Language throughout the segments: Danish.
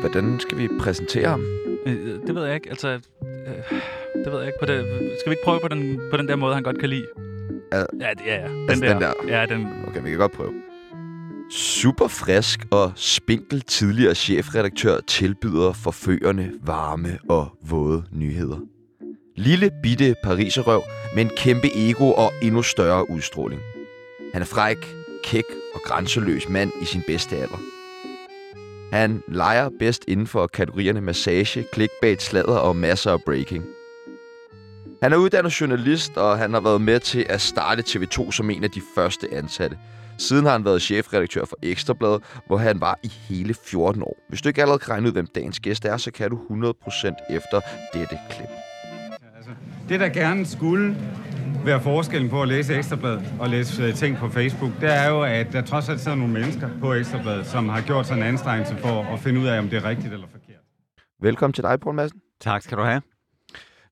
Hvordan skal vi præsentere ham? Øh, det ved jeg ikke. Altså, øh, det ved jeg ikke. På det, skal vi ikke prøve på den, på den der måde, han godt kan lide? Ja. Ja, ja, ja. Den, Altså, der. den der. Ja, den. Okay, vi kan godt prøve. Super frisk og spinkel tidligere chefredaktør tilbyder forførende, varme og våde nyheder. Lille bitte pariserøv med en kæmpe ego og endnu større udstråling. Han er fræk, kæk og grænseløs mand i sin bedste alder. Han leger bedst inden for kategorierne massage, clickbait, sladder og masser af breaking. Han er uddannet journalist, og han har været med til at starte TV2 som en af de første ansatte. Siden har han været chefredaktør for Ekstrabladet, hvor han var i hele 14 år. Hvis du ikke allerede kan regne ud, hvem dagens gæst er, så kan du 100% efter dette klip. Altså, det, der gerne skulle være forskellen på at læse Ekstrabladet og læse øh, ting på Facebook, det er jo, at der trods alt sidder nogle mennesker på Ekstrabladet, som har gjort sig en anstrengelse for at finde ud af, om det er rigtigt eller forkert. Velkommen til dig, Poul Madsen. Tak skal du have.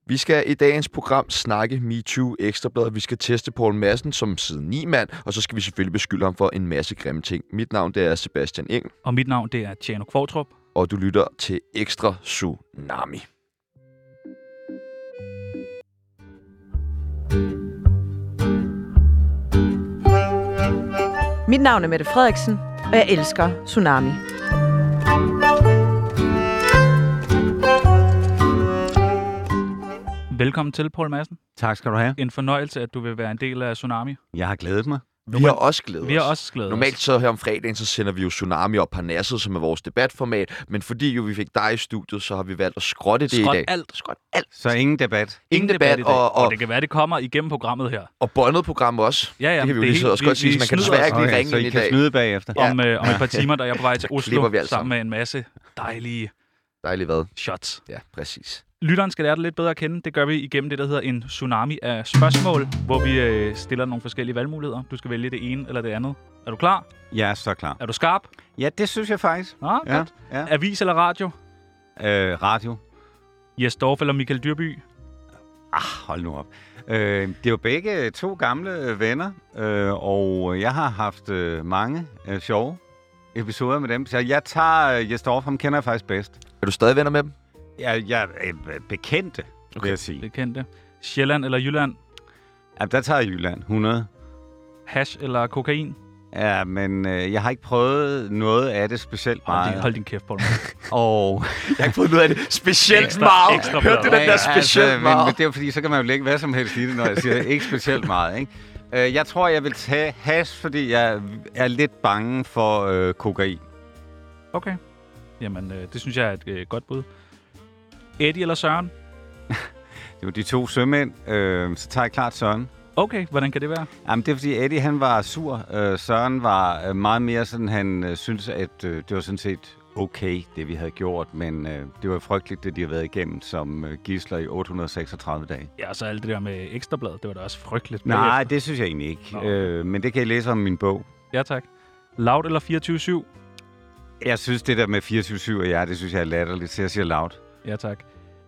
Vi skal i dagens program snakke MeToo Ekstrabladet. Vi skal teste Poul Madsen som siden 9 mand, og så skal vi selvfølgelig beskylde ham for en masse grimme ting. Mit navn det er Sebastian Engel, Og mit navn, det er Tjano Kvartrup. og du lytter til Ekstra Tsunami. Mit navn er Mette Frederiksen, og jeg elsker Tsunami. Velkommen til, Paul Madsen. Tak skal du have. En fornøjelse, at du vil være en del af Tsunami. Jeg har glædet mig. Vi har også glædet Vi har også glædet Normalt os. så her om fredagen, så sender vi jo Tsunami og Parnasset, som er vores debatformat. Men fordi jo vi fik dig i studiet, så har vi valgt at skrotte det Skråt i dag. alt. Skråt alt. Så ingen debat. Ingen debat, i dag. og, og, og det kan være, det kommer igennem programmet her. og båndet program også. Ja, ja, det kan vi jo det er lige så også godt sige, så man kan desværre ikke lige ringe så ind I i kan dag. snyde bagefter. Ja. Om, øh, om et par timer, da jeg er på vej til Oslo, sammen med en masse dejlige Dejligt hvad? shots. Ja, præcis. Lytteren skal lære dig lidt bedre at kende. Det gør vi igennem det, der hedder en tsunami af spørgsmål, hvor vi øh, stiller nogle forskellige valgmuligheder. Du skal vælge det ene eller det andet. Er du klar? Jeg er så klar. Er du skarp? Ja, det synes jeg faktisk. Nå, Ja, godt. ja. Avis eller radio? Øh, radio. Jes Dorf eller Michael Dyrby? Ah, hold nu op. Øh, det er jo begge to gamle øh, venner, øh, og jeg har haft øh, mange øh, sjove episoder med dem. Så jeg tager øh, Jes Dorf, ham kender jeg faktisk bedst. Er du stadig venner med dem? Jeg, jeg er øh, bekendte, okay. vil jeg sige. Det kendte. Sjælland eller Jylland? Ja, der tager jeg Jylland, 100. Hash eller kokain? Ja, men øh, jeg har ikke prøvet noget af det specielt Hold din, meget. hold din kæft, Paul. Og Jeg har ikke fået noget af det. Specielt Ekstra- meget. ekstra Hørte du den der specielt altså, men, meget? men det er fordi, så kan man jo lægge hvad som helst i det, når jeg siger ikke specielt meget. Ikke? Øh, jeg tror, jeg vil tage hash, fordi jeg er lidt bange for øh, kokain. Okay. Jamen, øh, det synes jeg er et øh, godt bud. Eddie eller Søren? Det jo de to sømænd, øh, så tager jeg klart Søren. Okay, hvordan kan det være? Jamen, det er fordi Eddie, han var sur. Øh, Søren var øh, meget mere sådan, han øh, synes, at øh, det var sådan set okay, det vi havde gjort, men øh, det var frygteligt, det de har været igennem som øh, gisler i 836 dage. Ja, og så alt det der med ekstrablad, det var da også frygteligt. Nej, bagefter. det synes jeg egentlig ikke. Nå. Øh, men det kan I læse om i min bog. Ja, tak. Loud eller 24-7? Jeg synes, det der med 24-7 og jer, det synes jeg er latterligt, så jeg siger loud. Ja, tak.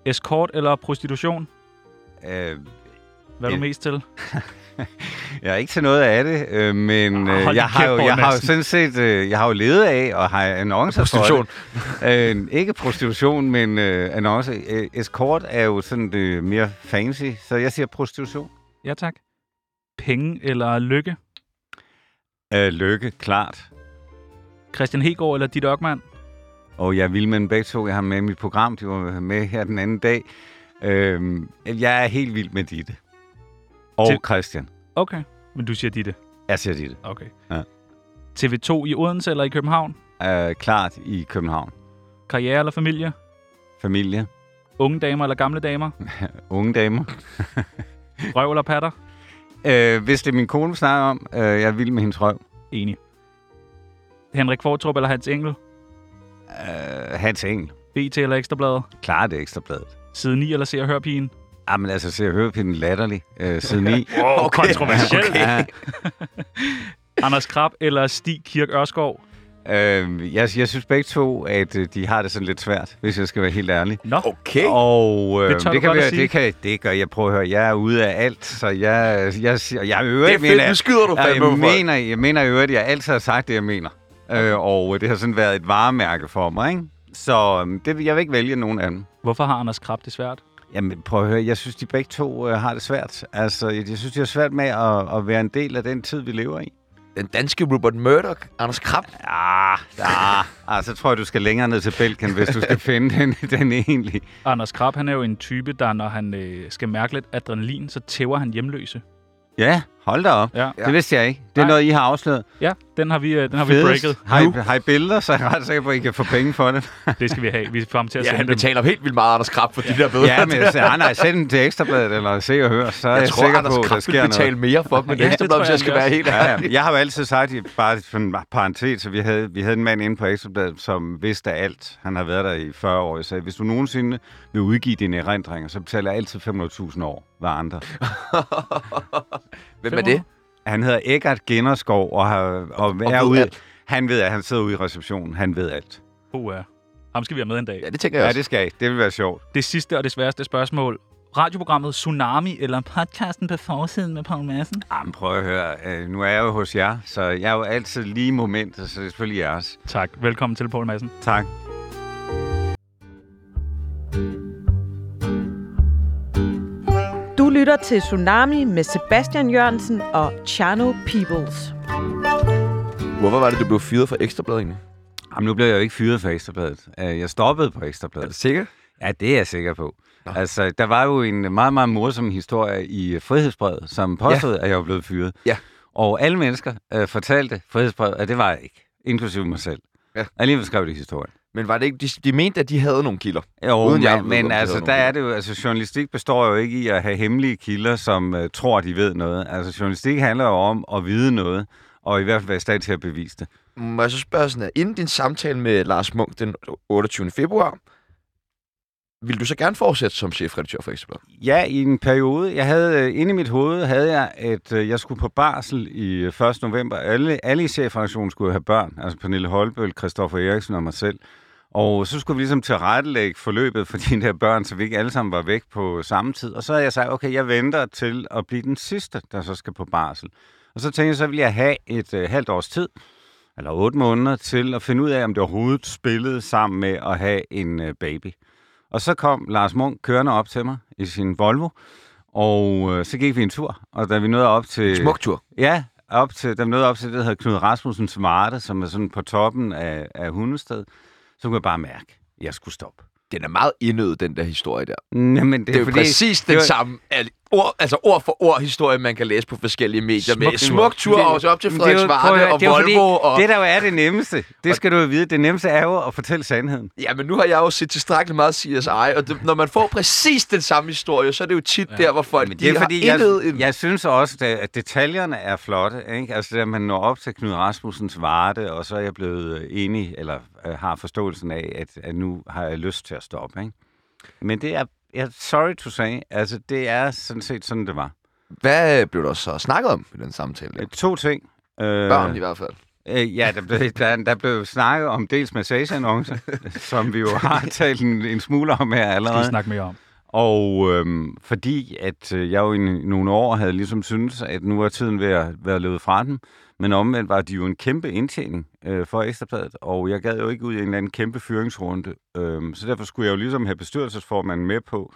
Escort eller prostitution? Øh, Hvad er du mest til? jeg er ikke til noget af det, øh, men øh, jeg, har jo, jeg har jo sådan set, øh, jeg har jo levet af og har annoncer Prostitution. for det. Øh, ikke prostitution, men øh, annonce. Øh, escort er jo sådan øh, mere fancy, så jeg siger prostitution. Ja, tak. Penge eller lykke? Øh, lykke, klart. Christian Hegård eller Ditte Ockmann? Og jeg vil med begge to. Jeg har med i mit program, de var med her den anden dag. Øh, jeg er helt vild med Ditte. Og Til- Christian. Okay, men du siger Ditte. Jeg siger Ditte. Okay. Ja. TV2 i Odense eller i København? Øh, klart i København. Karriere eller familie? Familie. Unge damer eller gamle damer? Unge damer. Røv eller patter? Øh, hvis det er min kone, snakker om, øh, jeg er vild med hendes røv. Enig. Henrik Fortrup eller Hans Engel? Øh, Hans Engel. BT eller Ekstrabladet? Klart det ekstrabladet. Side 9 eller Se og Hør pigen? Jamen altså, så jeg hører på den latterlig øh, siden 9. Wow, kontroversielt. Ja, Anders Krab eller Stig Kirk Ørskov? Øh, jeg, jeg synes begge to, at øh, de har det sådan lidt svært, hvis jeg skal være helt ærlig. Nå, Okay. Og øh, Det tør du det, kan godt at være, sige. det, kan, det gør jeg. Prøv at høre, jeg er ude af alt, så jeg, jeg, jeg, jeg øver, Det er fedt, nu skyder du jeg, jeg, mener, jeg mener i øvrigt, at jeg altid har sagt det, jeg mener. Øh, og det har sådan været et varemærke for mig, ikke? Så øhm, det, jeg vil ikke vælge nogen af dem. hvorfor har Anders Krab det svært? Jamen, prøv at høre, jeg synes, de begge to øh, har det svært. Altså, jeg, jeg synes, de har svært med at, at være en del af den tid, vi lever i. Den danske Robert Murdoch, Anders Krab. Ah, ah, ah, så tror jeg, du skal længere ned til Belgien, hvis du skal finde den, den egentlig. Anders Krab, han er jo en type, der når han øh, skal mærke lidt adrenalin, så tæver han hjemløse. Ja, hold da op. Ja, Ja. Det vidste jeg ikke. Det er Nej. noget, I har afsløret. ja den har vi, øh, den har vi Fedest. breaket. Har I, har I billeder, så er jeg ret sikker på, at I kan få penge for det. Det skal vi have. Vi er frem til at Ja, sende han dem. betaler helt vildt meget Anders Krab for de der bøder. ja, men så, ah, nej, send den til Ekstrabladet, eller se og hør, så er jeg, jeg tror, sikker Anders på, at der sker vil noget. betale mere for dem, men Ja, det det tror hvis jeg jeg skal også. være helt Ja, ja. Jeg har jo altid sagt, bare for en parentes, så vi havde, vi havde en mand inde på Ekstrabladet, som vidste alt. Han har været der i 40 år. Jeg sagde, hvis du nogensinde vil udgive dine erindringer, så betaler jeg altid 500.000 år hver andre. Hvem er det? Han hedder Eggert Gennerskov, og, har, og, ved er ude, alt. han ved, at han sidder ude i receptionen. Han ved alt. Uh, ham skal vi have med en dag. Ja, det tænker jeg Ja, også. det skal jeg. Det vil være sjovt. Det sidste og det sværeste spørgsmål. Radioprogrammet Tsunami eller podcasten på forsiden med Paul Madsen? Jamen, prøv at høre. Øh, Nu er jeg jo hos jer, så jeg er jo altid lige i momentet, så det er selvfølgelig jeres. Tak. Velkommen til, Paul Madsen. Tak. Lytter til Tsunami med Sebastian Jørgensen og Chano Peoples. Hvorfor var det, du blev fyret fra Ekstrabladet egentlig? Jamen, nu blev jeg jo ikke fyret fra Ekstrabladet. Øh, Jeg stoppede på Er Ekstrabladet. du sikker? Ja, det er jeg sikker på. Nå. Altså, der var jo en meget, meget morsom historie i Frihedsbrevet, som påstod, at jeg var blevet fyret. Ja. Og alle mennesker øh, fortalte Frihedsbrevet, at det var jeg ikke. Inklusive mig selv. Ja. Alligevel skrev de historien. Men var det ikke, de, de mente, at de havde nogle kilder. Jo, Uden jeg ved, men, om men de altså, der er det jo, altså, journalistik består jo ikke i at have hemmelige kilder, som uh, tror, de ved noget. Altså, journalistik handler jo om at vide noget, og i hvert fald være i stand til at bevise det. Må jeg så spørge sådan her, inden din samtale med Lars Munk den 28. februar, vil du så gerne fortsætte som chefredaktør for Ekstrabladet? Ja, i en periode. Jeg havde, øh, inde i mit hoved havde jeg, at øh, jeg skulle på barsel i øh, 1. november. Alle, alle i chefredaktionen skulle have børn. Altså Pernille Holbøl, Christoffer Eriksen og mig selv. Og så skulle vi ligesom tilrettelægge forløbet for de der børn, så vi ikke alle sammen var væk på samme tid. Og så havde jeg sagt, okay, jeg venter til at blive den sidste, der så skal på barsel. Og så tænkte jeg, så vil jeg have et øh, halvt års tid, eller otte måneder, til at finde ud af, om det overhovedet spillede sammen med at have en øh, baby. Og så kom Lars Munk kørende op til mig i sin Volvo, og øh, så gik vi en tur. Og da vi nåede op til... Smuk tur. Ja, op til, da vi nåede op til det, der hedder Knud Rasmussens Marte, som er sådan på toppen af, af Hundested, så kunne jeg bare mærke, at jeg skulle stoppe. Den er meget indødet, den der historie der. Jamen, det, Det er jo fordi, præcis den det var- samme ord, altså ord for ord historie, man kan læse på forskellige medier med Smuk- smuk tur Det- og så op til Men det og det er Volvo. fordi, Og... Det, der jo er det nemmeste, det skal du jo vide, det nemmeste er jo at fortælle sandheden. Ja, men nu har jeg jo set tilstrækkeligt meget CSI, og det, når man får præcis den samme historie, så er det jo tit ja. der, hvor folk Men de det er fordi, har jeg, en... jeg synes også, at- detaljerne er flotte. Ikke? Altså, da man når op til Knud Rasmussens Varte, og så er jeg blevet øh, enig, eller øh, har forståelsen af, at, at nu har jeg lyst til at stoppe. Ikke? Men det er, jeg sorry to say, altså det er sådan set sådan, det var. Hvad blev der så snakket om i den samtale? Der? Øh, To ting. Øh, Børn i hvert fald. Øh, ja, der blev, der, der blev snakket om dels massageannoncer, som vi jo har talt en, en smule om her Skal vi allerede. snakke mere om. Og øhm, fordi at øh, jeg jo i nogle år havde ligesom syntes, at nu var tiden ved at være løbet fra dem, men omvendt var de jo en kæmpe indtjening øh, for Ekstrabladet, og jeg gad jo ikke ud i en eller anden kæmpe fyringsrunde. Øhm, så derfor skulle jeg jo ligesom have bestyrelsesformanden med på,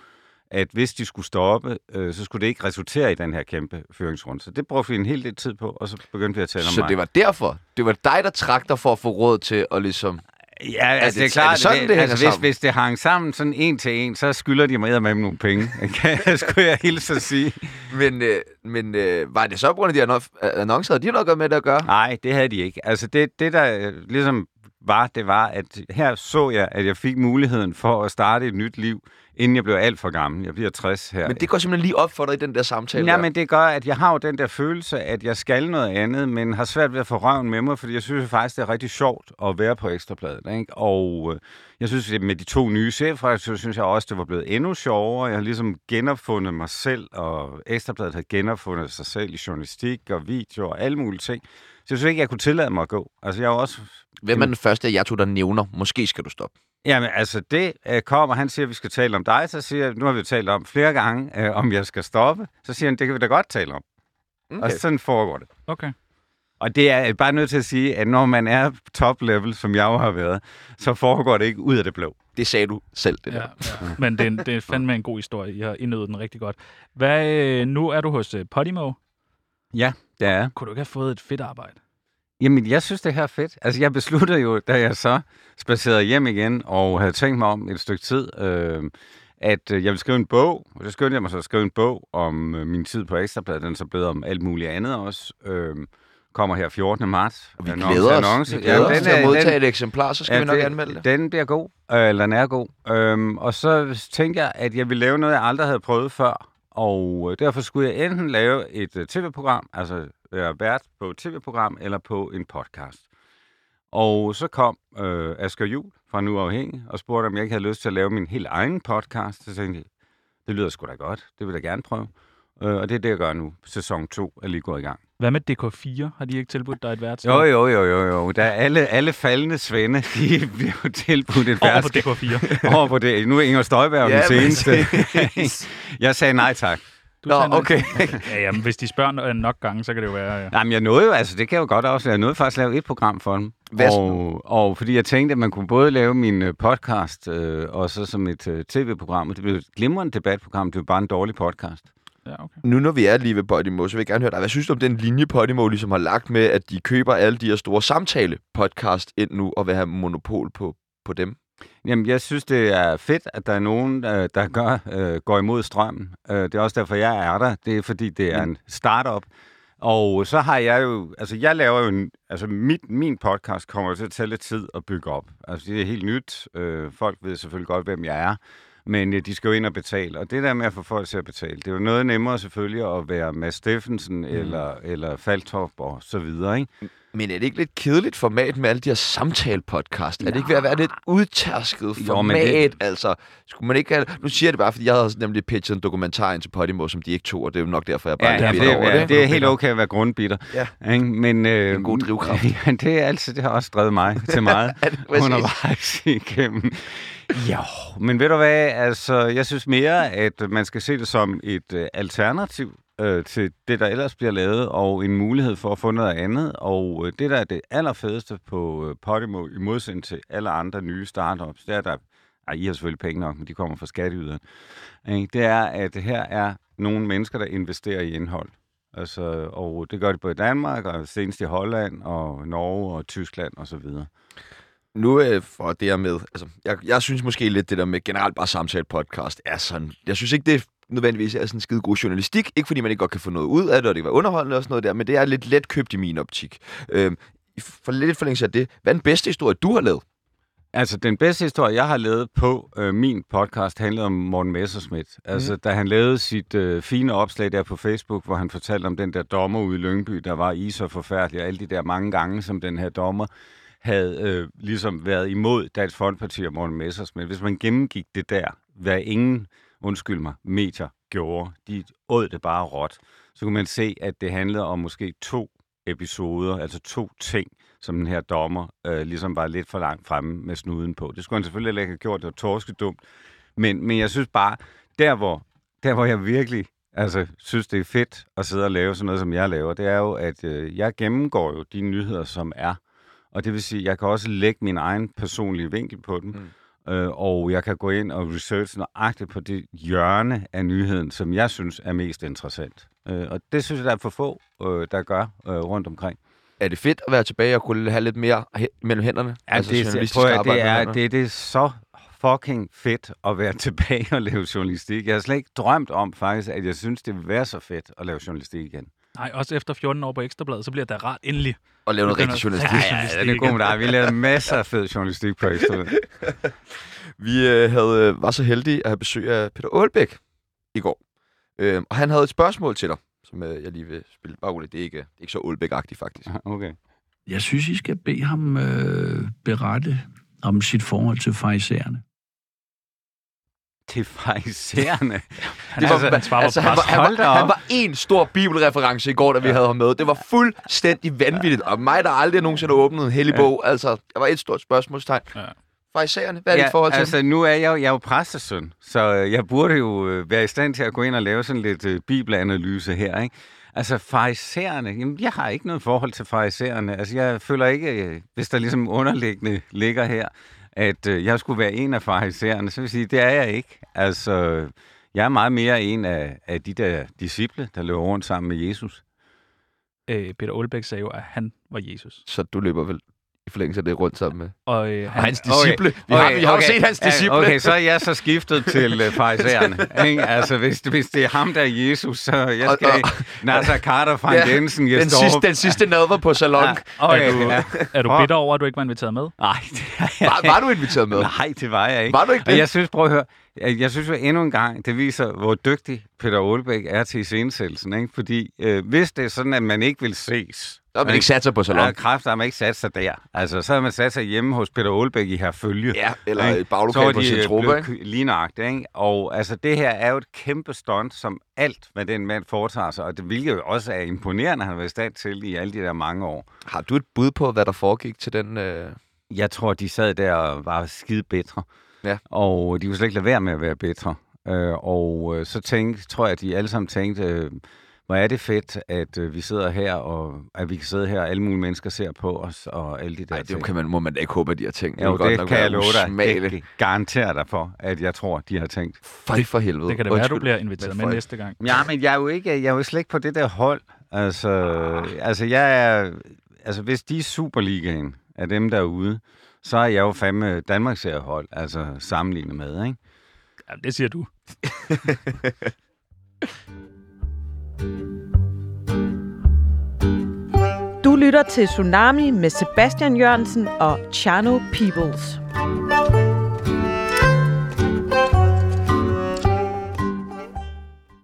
at hvis de skulle stoppe, øh, så skulle det ikke resultere i den her kæmpe fyringsrunde. Så det brugte vi en hel del tid på, og så begyndte vi at tale om Så mig. det var derfor. Det var dig, der trak dig for at få råd til at ligesom... Ja, altså, det- det, er er klart, det sådan, det hænger altså, hvis, sammen? hvis det hang sammen sådan en til en, så skylder de mig med nogle penge. Skulle jeg hilse at sige. Men, øh, men øh, var det så på grund af de anno- annoncer, havde de noget med det at gøre? Nej, det havde de ikke. Altså det, det der øh, ligesom var, det var, at her så jeg, at jeg fik muligheden for at starte et nyt liv, inden jeg blev alt for gammel. Jeg bliver 60 her. Men det går simpelthen lige op for dig i den der samtale. Ja, men det gør, at jeg har jo den der følelse, at jeg skal noget andet, men har svært ved at få røven med mig, fordi jeg synes faktisk, det er rigtig sjovt at være på Ekstrabladet. Ikke? Og øh, jeg synes, at med de to nye chefredaktører, synes jeg også, det var blevet endnu sjovere. Jeg har ligesom genopfundet mig selv, og Ekstrabladet har genopfundet sig selv i journalistik og video og alle mulige ting. Så jeg synes ikke, jeg kunne tillade mig at gå. Altså, jeg er også... Hvem er den første af jer to, der nævner, måske skal du stoppe? Jamen, altså, det øh, kommer, han siger, at vi skal tale om dig, så siger jeg, nu har vi jo talt om flere gange, øh, om jeg skal stoppe. Så siger han, det kan vi da godt tale om. Okay. Og sådan foregår det. Okay. Og det er jeg bare nødt til at sige, at når man er top level, som jeg jo har været, så foregår det ikke ud af det blå. Det sagde du selv, det Ja, der. ja. Men det er, en- det er fandme en god historie. I har indøvet den rigtig godt. Hvad, øh, nu er du hos øh, Podimo. Ja, det er. Kunne du ikke have fået et fedt arbejde? Jamen, jeg synes, det her er fedt. Altså, jeg besluttede jo, da jeg så spacerede hjem igen, og havde tænkt mig om et stykke tid, øh, at øh, jeg ville skrive en bog. Og så skyndte jeg mig så at skrive en bog om øh, min tid på Ekstrabladet. Den er så blevet om alt muligt andet også. Øh, kommer her 14. marts. Og vi Annonce, glæder os, annonce. vi glæder Jamen, os den til at er- modtage den- et eksemplar, så skal vi nok anmelde det. Den bliver god, øh, eller den er god. Øhm, og så tænkte jeg, at jeg ville lave noget, jeg aldrig havde prøvet før. Og øh, derfor skulle jeg enten lave et øh, tv-program, altså være vært på et tv-program, eller på en podcast. Og så kom øh, Asger Jul fra Nu Afhængig og spurgte, om jeg ikke havde lyst til at lave min helt egen podcast. Så tænkte jeg, det lyder sgu da godt, det vil jeg gerne prøve. Øh, og det er det, jeg gør nu. Sæson 2 er lige gået i gang. Hvad med DK4? Har de ikke tilbudt dig et værtskab? Jo, jo, jo, jo, jo. Der er alle, alle faldende svende, de bliver jo tilbudt et Over værtskab. på DK4. over på det. Nu er Inger Støjberg Ja, den seneste. jeg sagde nej tak. Du Nå, okay. Ja, jamen, hvis de spørger nok gange, så kan det jo være... Ja. Jamen, jeg nåede jo, altså det kan jeg jo godt også, jeg nåede faktisk at lave et program for dem. Hvad og, og fordi jeg tænkte, at man kunne både lave min øh, podcast, øh, og så som et øh, tv-program, og det blev et glimrende debatprogram, det var bare en dårlig podcast. Ja, okay. Nu når vi er lige ved Podimo, så vil jeg gerne høre dig. Hvad synes du om den linje, Podimo ligesom har lagt med, at de køber alle de her store samtale-podcast ind nu, og vil have monopol på, på dem? Jamen, jeg synes, det er fedt, at der er nogen, øh, der gør, øh, går imod strømmen. Øh, det er også derfor, jeg er der. Det er, fordi det er en startup. Og så har jeg jo, altså jeg laver jo, en, altså mit, min podcast kommer til at tage lidt tid at bygge op. Altså det er helt nyt. Øh, folk ved selvfølgelig godt, hvem jeg er. Men øh, de skal jo ind og betale. Og det der med at få folk til at betale, det er jo noget nemmere selvfølgelig at være Mads Steffensen mm. eller, eller Faltop og så videre, ikke? Men er det ikke lidt kedeligt format med alle de her samtale-podcast? Er det ikke ved at være lidt udtærsket Jo, format? men det- Altså, skulle man ikke have... Nu siger jeg det bare, fordi jeg havde nemlig pitchet en dokumentar ind til Podimo, som de ikke tog, og det er jo nok derfor, jeg bare Ja, er ja, det, over ja, det. det er helt okay at være grundbitter. Ja. Ikke? Men, øh, En god drivkraft. Ja, det er altid, det har også drevet mig til meget Er det undervejs igennem. Jo, men ved du hvad, altså, jeg synes mere, at man skal se det som et øh, alternativ øh, til det, der ellers bliver lavet, og en mulighed for at få noget andet. Og øh, det, der er det allerfedeste på øh, Podimo, i modsætning til alle andre nye startups, det er, der ej, I har selvfølgelig penge nok, men de kommer fra skatteyderen. Ikke? Det er, at her er nogle mennesker, der investerer i indhold. Altså, og det gør de både i Danmark, og senest i Holland, og Norge, og Tyskland, og så videre. Nu øh, for det her med, altså, jeg, jeg synes måske lidt det der med generelt bare samtale-podcast er sådan, jeg synes ikke, det er nødvendigvis er sådan skide god journalistik, ikke fordi man ikke godt kan få noget ud af det, og det kan være underholdende og sådan noget der, men det er lidt let købt i min optik. Øhm, for lidt forlængelse af det, hvad er den bedste historie, du har lavet? Altså, den bedste historie, jeg har lavet på øh, min podcast, handlede om Morten Messerschmidt. Altså, Mhm. da han lavede sit øh, fine opslag der på Facebook, hvor han fortalte om den der dommer ude i Lyngby, der var i så forfærdelig, og alle de der mange gange, som den her dommer havde øh, ligesom været imod Dansk Folkeparti og Morten Messerschmidt. Hvis man gennemgik det der, hvad ingen, undskyld mig, medier gjorde, de åd det bare råt, så kunne man se, at det handlede om måske to episoder, altså to ting, som den her dommer øh, ligesom var lidt for langt fremme med snuden på. Det skulle han selvfølgelig heller ikke have gjort, det var torskedumt. Men, men jeg synes bare, der hvor, der hvor jeg virkelig altså, synes, det er fedt at sidde og lave sådan noget, som jeg laver, det er jo, at øh, jeg gennemgår jo de nyheder, som er. Og det vil sige, jeg kan også lægge min egen personlige vinkel på dem. Mm. Øh, og jeg kan gå ind og researche nøjagtigt på det hjørne af nyheden, som jeg synes er mest interessant. Øh, og det synes jeg, der er for få, øh, der gør øh, rundt omkring. Er det fedt at være tilbage og kunne have lidt mere he- mellem hænderne? Ja, altså, det, journalistisk prøv, at, arbejde det, er, det, det er så fucking fedt at være tilbage og lave journalistik. Jeg har slet ikke drømt om faktisk, at jeg synes, det vil være så fedt at lave journalistik igen. Nej, også efter 14 år på Ekstrabladet, så bliver det rart endelig. Og lave noget rigtig journalistik. Ja, ja, Ja, det er god med dig. Vi lavede masser af fed journalistik på Ekstra. Vi øh, havde, øh, var så heldige at have besøg af Peter Aalbæk i går. Øh, og han havde et spørgsmål til dig, som øh, jeg lige vil spille. Bare roligt, det er ikke, det er ikke så Aalbæk-agtigt faktisk. Okay. Jeg synes, I skal bede ham øh, berette om sit forhold til farisæerne. Han, Det var, altså, han svarer altså, han, var, han, var, han var en stor bibelreference i går, da vi havde ham med. Det var fuldstændig vanvittigt. Og mig, der aldrig nogensinde har åbnet en hellig bog, altså, der var et stort spørgsmålstegn. Ja. Farisæerne, hvad er dit forhold til altså, nu er jeg jo, jeg er jo præstesøn, så øh, jeg burde jo øh, være i stand til at gå ind og lave sådan lidt øh, bibelanalyse her, ikke? Altså, farisæerne, jamen, jeg har ikke noget forhold til farisæerne. Altså, jeg føler ikke, øh, hvis der ligesom underliggende ligger her, at øh, jeg skulle være en af farisæerne, så vil jeg sige, det er jeg ikke. Altså, jeg er meget mere en af, af de der disciple, der løber rundt sammen med Jesus. Øh, Peter Aalbæk sagde jo, at han var Jesus. Så du løber vel i forlængelse af det rundt sammen med Og øh, og han, hans disciple. Vi har, vi har jo set hans disciple. Okay, så er jeg så skiftet til uh, farisæerne. ikke? Altså, hvis, hvis det er ham, der er Jesus, så jeg Og- skal og- ikke... Nasser Carter, Frank Ja, Jensen, jeg den, står... sidste, den sidste nadver på salon. Ja, okay, er, du, ja. er du bitter over, at du ikke var inviteret med? Nej, Var, var du inviteret med? Nej, det var jeg ikke. Var du ikke Og det? jeg synes, prøv at høre, jeg jeg synes jo endnu en gang, det viser, hvor dygtig Peter Aalbæk er til iscenesættelsen. Ikke? Fordi øh, hvis det er sådan, at man ikke vil ses... Så har man ikke sat sig på salon. Ja, kræfter har man ikke sat sig der. Altså, så har man sat sig hjemme hos Peter Aalbæk i herfølge. Ja, eller Ikke? et baglokale på de, øh, blevet ikke? Lige nøjagtigt, ikke? Og altså, det her er jo et kæmpe stunt, som alt, hvad den mand foretager sig, og det hvilket jo også er imponerende, han har været i stand til i alle de der mange år. Har du et bud på, hvad der foregik til den... Øh... Jeg tror, de sad der og var skide bedre. Ja. Og de kunne slet ikke lade være med at være bedre. Øh, og øh, så tænkte, tror jeg, at de alle sammen tænkte, øh, hvor er det fedt, at øh, vi sidder her, og at vi kan sidde her, og alle mulige mennesker ser på os, og alle de der ting. det kan man, må man da ikke håbe, at de har tænkt. jo, vil godt det nok kan jeg love dig. Det garanterer dig for, at jeg tror, de har tænkt. Fej for helvede. Det kan det være, at du bliver inviteret med næste gang. Ja, men jeg er jo ikke, jeg er jo slet ikke på det der hold. Altså, altså jeg er, altså hvis de er Superligaen af dem derude, så er jeg jo fandme Danmarks hold, altså sammenlignet med, ikke? Ja, det siger du. Du lytter til Tsunami med Sebastian Jørgensen og Chano Peoples.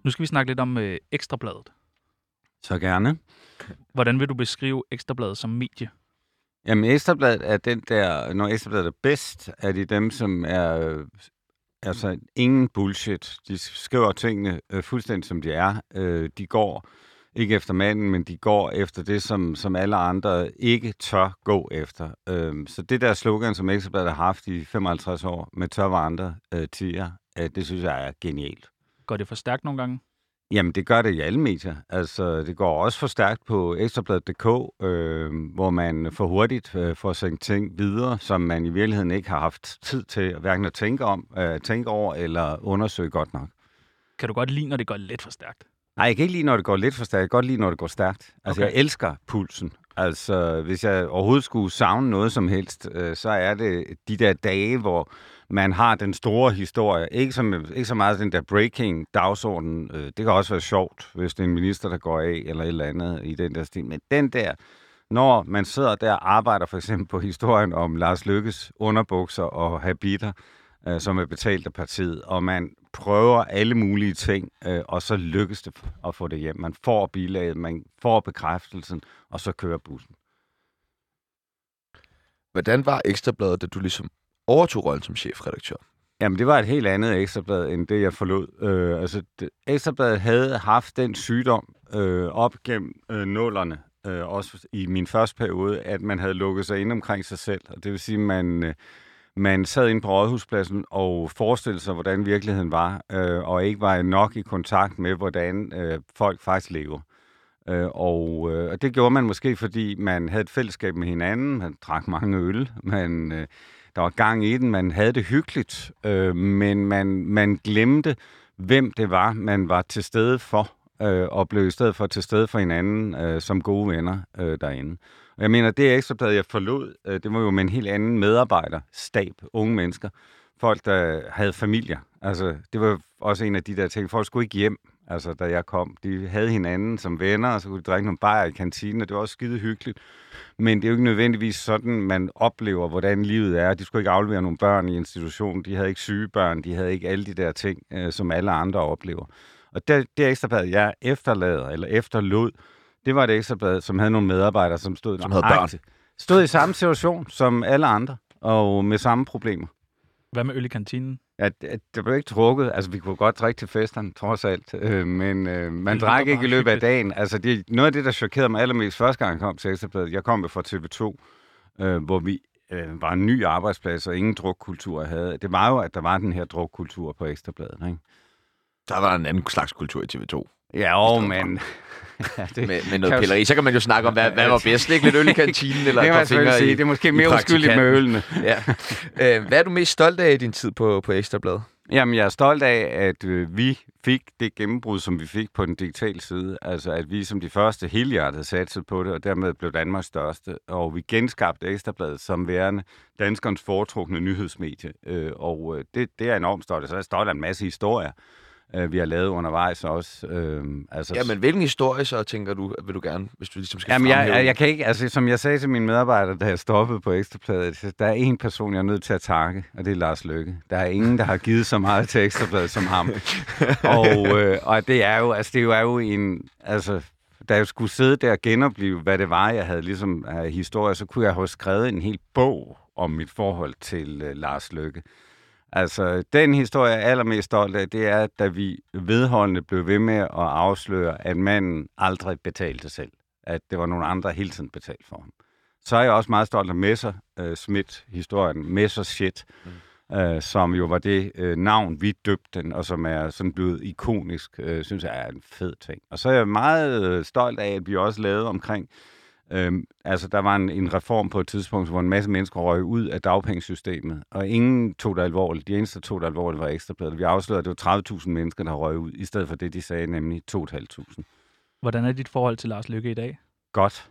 Nu skal vi snakke lidt om øh, Ekstrabladet. Så gerne. Hvordan vil du beskrive Ekstrabladet som medie? Jamen, Ekstrabladet er den der, når Ekstrabladet er bedst, er de dem, som er, øh, altså ingen bullshit. De skriver tingene øh, fuldstændig som de er. Øh, de går ikke efter manden, men de går efter det, som, som alle andre ikke tør gå efter. Øh, så det der slogan, som Ekstrabladet har haft i 55 år, med tør var andre øh, tiger, øh, det synes jeg er genialt. Går det for stærkt nogle gange? Jamen, det gør det i alle medier. Altså, det går også for stærkt på ekstrabladet.dk, øh, hvor man for hurtigt øh, får sendt ting videre, som man i virkeligheden ikke har haft tid til hverken at tænke om, øh, tænke over eller undersøge godt nok. Kan du godt lide, når det går lidt for stærkt? Nej, jeg kan ikke lide, når det går lidt for stærkt. Jeg kan godt lide, når det går stærkt. Altså, Okay. jeg elsker pulsen. Altså, hvis jeg overhovedet skulle savne noget som helst, øh, så er det de der dage, hvor man har den store historie. Ikke, som, ikke så meget den der breaking dagsorden. Øh, det kan også være sjovt, hvis det er en minister, der går af, eller et eller andet i den der stil. Men den der, når man sidder der og arbejder for eksempel på historien om Lars Lykkes underbukser og habiter, øh, som er betalt af partiet, og man prøver alle mulige ting, øh, og så lykkes det at få det hjem. Man får bilaget, man får bekræftelsen, og så kører bussen. Hvordan var Ekstrabladet, da du ligesom overtog rollen som chefredaktør? Jamen, det var et helt andet ekstrablad, end det, jeg forlod. Øh, altså, det, ekstrabladet havde haft den sygdom øh, op gennem øh, nullerne, øh, også i min første periode, at man havde lukket sig ind omkring sig selv. Og det vil sige, at man, øh, man sad inde på Rådhuspladsen og forestillede sig, hvordan virkeligheden var, øh, og ikke var nok i kontakt med, hvordan øh, folk faktisk lever. Øh, og, øh, og det gjorde man måske, fordi man havde et fællesskab med hinanden, man drak mange øl, man, øh, der var gang i den, man havde det hyggeligt, øh, men man, man glemte, hvem det var, man var til stede for, øh, og blev i stedet for til stede for hinanden øh, som gode venner øh, derinde. Og jeg mener, det ekstrabladet, jeg forlod, øh, det var jo med en helt anden medarbejderstab, unge mennesker, folk, der havde familier. Altså, det var også en af de der ting, folk skulle ikke hjem, altså, da jeg kom. De havde hinanden som venner, og så kunne de drikke nogle bajer i kantinen, og det var også skide hyggeligt. Men det er jo ikke nødvendigvis sådan, man oplever, hvordan livet er. De skulle ikke aflevere nogle børn i institutionen, de havde ikke syge børn, de havde ikke alle de der ting, øh, som alle andre oplever. Og det, det ekstrablad, jeg efterlader, eller efterlod, det var et ekstrablad, som havde nogle medarbejdere, som stod, Som havde børn. stod i samme situation som alle andre, og med samme problemer. Hvad med øl i kantinen? Ja, det, det blev ikke drukket. Altså, vi kunne godt drikke til festerne, trods alt. Øh, men øh, man drak ikke i løbet af dagen. Altså, det, noget af det, der chokerede mig allermest første gang, jeg kom til Ekstrabladet, jeg kom jo fra TV2, øh, hvor vi øh, var en ny arbejdsplads, og ingen drukkultur havde. Det var jo, at der var den her drukkultur på Ekstrabladet, ikke? Der var en anden slags kultur i TV2. Ja, jo, men... ja, det, Med, med noget pilleri. Så kan man jo snakke om, hvad, hvad var bedst? Ikke lidt øl i kantinen, eller det et kan man selvfølgelig fingre sige. i, Det er måske mere uskyldigt med ølene. Ja. Øh, hvad er du mest stolt af i din tid på, på Ekstrabladet? Jamen, jeg er stolt af, at øh, vi fik det gennembrud, som vi fik på den digitale side. Altså, at vi som de første helhjertet satsede på det, og dermed blev Danmarks største. Og vi genskabte Ekstrabladet som værende danskernes foretrukne nyhedsmedie. Øh, og øh, det, det er enormt stolt af. Så er jeg stolt af en masse historier, øh, vi har lavet undervejs også. Øh, altså, Ja, men hvilken historie så tænker du, vil du gerne, hvis du ligesom skal Jamen, jeg, fremhæve jeg, jeg kan ikke, altså som jeg sagde til mine medarbejdere, da jeg stoppede på Ekstrabladet, der er en person, jeg er nødt til at takke, og det er Lars Løkke. Der er ingen, der har givet så meget til Ekstrabladet som ham. og, øh, og det er jo, altså det er jo en, altså da jeg skulle sidde der og genopleve, hvad det var, jeg havde ligesom af historie, så kunne jeg have skrevet en hel bog om mit forhold til øh, Lars Løkke. Altså, den historie, jeg er allermest stolt af, det er, da vi vedholdende blev ved med at afsløre, at manden aldrig betalte selv. At det var nogle andre, der hele tiden betalte for ham. Så er jeg også meget stolt af Messer uh, Schmidt-historien, Messer Shit, mm. uh, som jo var det uh, navn, vi døbte den, og som er sådan blevet ikonisk, uh, synes jeg er en fed ting. Og så er jeg meget uh, stolt af, at vi også lavede omkring Øhm, altså, der var en, en reform på et tidspunkt, hvor en masse mennesker røg ud af dagpengesystemet, og ingen tog det alvorligt. De eneste, der tog det alvorligt, var ekstrabladet. Vi afslørede, at det var 30.000 mennesker, der røg ud, i stedet for det, de sagde, nemlig 2.500. Hvordan er dit forhold til Lars Lykke i dag? Godt.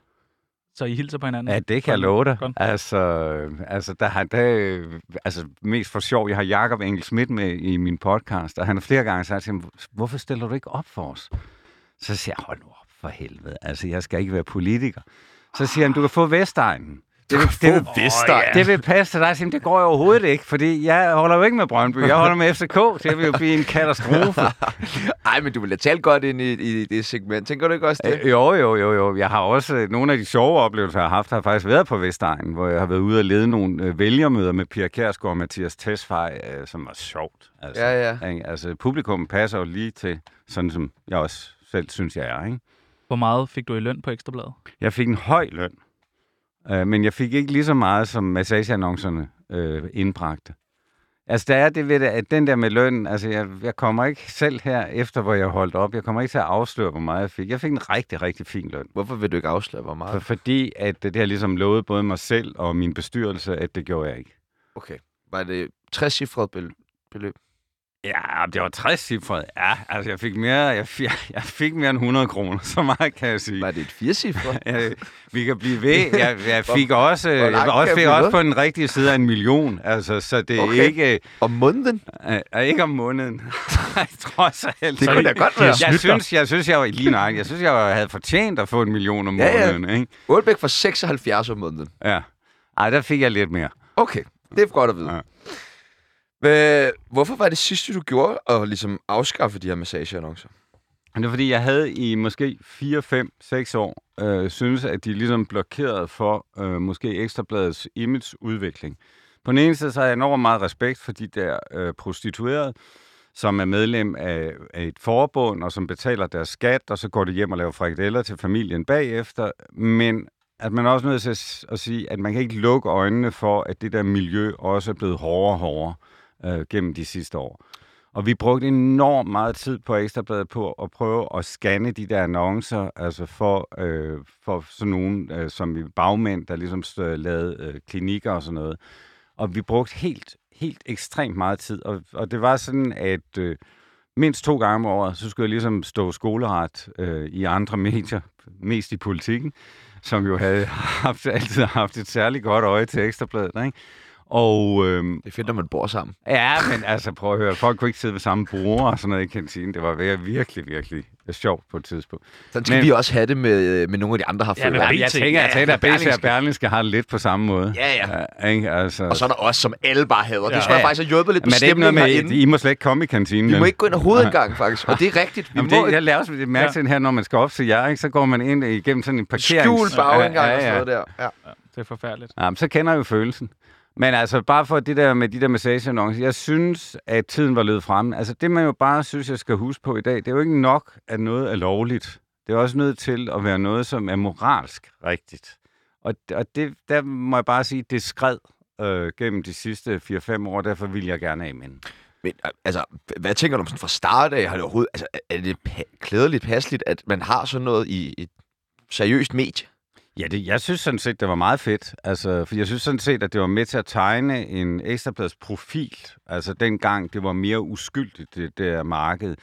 Så I hilser på hinanden? Ja, det kan jeg love dig. Godt. Altså, altså, der har, der, altså, mest for sjov, jeg har Jakob Engel Schmidt med i min podcast, og han har flere gange sagt til ham, hvorfor stiller du ikke op for os? Så siger jeg, hold nu op for helvede, altså, jeg skal ikke være politiker. Så siger han, du kan få Vestegnen. Det vil, det, vil, Vestegn. det vil passe til dig. Jeg siger, det går jo overhovedet ikke, fordi jeg holder jo ikke med Brøndby. Jeg holder med FCK. Det vil jo blive en katastrofe. Ej, men du ville have talt godt ind i, i det segment. Tænker du ikke også det? Jo, jo, jo, jo. Jeg har også øh, nogle af de sjove oplevelser, jeg har haft, har faktisk været på Vestegnen, hvor jeg har været ude og lede nogle øh, vælgermøder med Pia Kærsgaard og Mathias Tesfaye, øh, som var sjovt. Altså, Ja, ja. Ikke? Altså, publikum passer jo lige til, sådan som jeg også selv synes, jeg er. Ikke? Hvor meget fik du i løn på Ekstrabladet? Jeg fik en høj løn, øh, men jeg fik ikke lige så meget, som massageannoncerne øh, indbragte. Altså, der er det ved det, at den der med løn, altså, jeg, jeg kommer ikke selv her, efter hvor jeg holdt op, jeg kommer ikke til at afsløre, hvor meget jeg fik. Jeg fik en rigtig, rigtig fin løn. Hvorfor vil du ikke afsløre, hvor For, meget? fordi at det har ligesom lovet både mig selv og min bestyrelse, at det gjorde jeg ikke. Okay. Var det 60 cifret beløb? Ja, det var 60 cifret. Ja, altså jeg fik mere, jeg fik, jeg fik mere end 100 kroner, så meget kan jeg sige. Var det et 4 cifret? Ja, vi kan blive ved. Jeg, jeg fik også, hvor jeg også, fik også på den rigtige side af en million. Altså, så det er Okay. ikke, Om måneden? uh, ikke om måneden. Nej, trods alt. Det kunne da godt være. Jeg synes, jeg synes, jeg var lige nok. Jeg synes, jeg havde fortjent at få en million om Ja, ja. måneden. Ikke? Aalbæk for 76 om måneden. Ja. Ej, der fik jeg lidt mere. Okay, det er godt at vide. Ja. Hvad, hvorfor var det sidste, du gjorde at ligesom afskaffe de her massageannoncer? Det er fordi, jeg havde i måske 4, 5, 6 år, øh, synes, at de ligesom blokerede for øh, måske Ekstrabladets imageudvikling. På den ene side, så har jeg enormt meget respekt for de der øh, prostituerede, som er medlem af, af et forbund, og som betaler deres skat, og så går de hjem og laver frikadeller til familien bagefter. Men at man er også nødt til at, at sige, at man kan ikke lukke øjnene for, at det der miljø også er blevet hårdere og hårdere øh, gennem de sidste år. Og vi brugte enormt meget tid på Ekstrabladet på at prøve at scanne de der annoncer, altså for, øh, for sådan nogen øh, som i bagmænd, der ligesom øh, lavede øh, klinikker og sådan noget. Og vi brugte helt, helt ekstremt meget tid. Og, og det var sådan, at øh, mindst to gange om året, så skulle jeg ligesom stå skoleret øh, i andre medier, mest i politikken, som jo havde haft, altid haft et særligt godt øje til Ekstrabladet, ikke? Og øhm, Det er fedt, når man bor sammen. Ja, men altså, prøv at høre. Folk kunne ikke sidde ved samme bord og sådan noget i kantinen. Det var vir- virkelig, virkelig sjovt på et tidspunkt. Sådan skal Men- vi også have det med, med nogle af de andre her Ja, men jeg tænker, jeg tænker, at Ja, BT og Berlingske. Har det lidt på samme måde. Ja, ja. ja ikke? Altså, Og så er der os, som alle bare hader. Det Ja. tror jeg faktisk har hjulpet lidt på men er noget stemningen med, herinde. I må slet ikke komme i kantinen? Vi må ikke gå ind ad hovedindgangen, faktisk. Og det er rigtigt. Vi Jamen, må det, jeg laver også mærke til det her, når man skal op til jer, ikke? så går man ind igennem sådan en parkerings... skjul bagindgang ja, og sådan ja, noget der. Ja. Det er forfærdeligt. Ja, men så kender jeg jo følelsen. Men altså, bare for det der med de der massageannoncer, jeg synes, at tiden var løbet frem. Altså, det man jo bare synes, jeg skal huske på i dag, det er jo ikke nok, at noget er lovligt. Det er også nødt til at være noget, som er moralsk rigtigt. Og, og det, der må jeg bare sige, det skred øh, gennem de sidste 4-5 år, derfor vil jeg gerne af med. Men altså, hvad tænker du om sådan fra start af? Har det overhovedet, altså, er det pa- klædeligt passeligt, at man har sådan noget i et seriøst medie? Ja, det, jeg synes sådan set, det var meget fedt. Altså, for jeg synes sådan set, at det var med til at tegne en ekstrabladets profil. Altså dengang, det var mere uskyldigt, det der marked.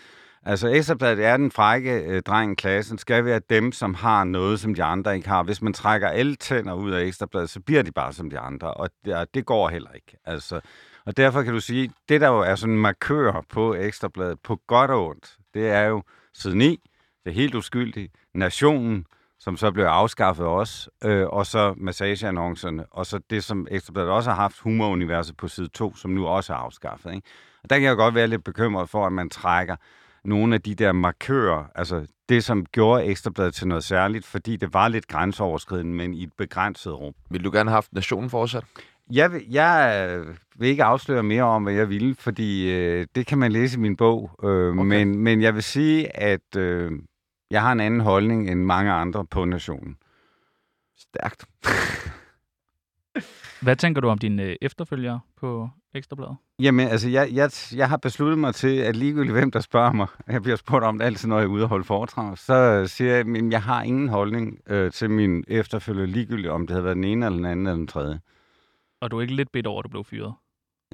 Altså Ekstrabladet er den frække øh, dreng i klassen, skal være dem, som har noget, som de andre ikke har. Hvis man trækker alle tænder ud af Ekstrabladet, så bliver de bare som de andre, og det, og det går heller ikke. Altså, og derfor kan du sige, det der jo er sådan en markør på Ekstrabladet, på godt og ondt, det er jo siden 9, det er helt uskyldigt, Nationen, som så blev afskaffet også, øh, og så massageannoncerne, og så det, som Ekstrabladet også har haft, humoruniverset på side 2, som nu også er afskaffet. Ikke? Og der kan jeg godt være lidt bekymret for, at man trækker nogle af de der markører, altså det, som gjorde Ekstrabladet til noget særligt, fordi det var lidt grænseoverskridende, men i et begrænset rum. Vil du gerne have haft nationen fortsat? Jeg vil, jeg øh, vil ikke afsløre mere om, hvad jeg ville, fordi øh, det kan man læse i min bog. Øh, okay. men, men jeg vil sige, at øh, jeg har en anden holdning end mange andre på nationen. Stærkt. Hvad tænker du om dine øh, efterfølgere på Ekstrabladet? Jamen, altså, jeg, jeg, jeg har besluttet mig til, at ligegyldigt hvem, der spørger mig, jeg bliver spurgt om det altid, når jeg er ude og holde foredrag, så siger jeg, at jeg har ingen holdning øh, til min efterfølger, ligegyldigt om det havde været den ene, eller den anden, eller den tredje. Og du er ikke lidt bedt over, at du blev fyret?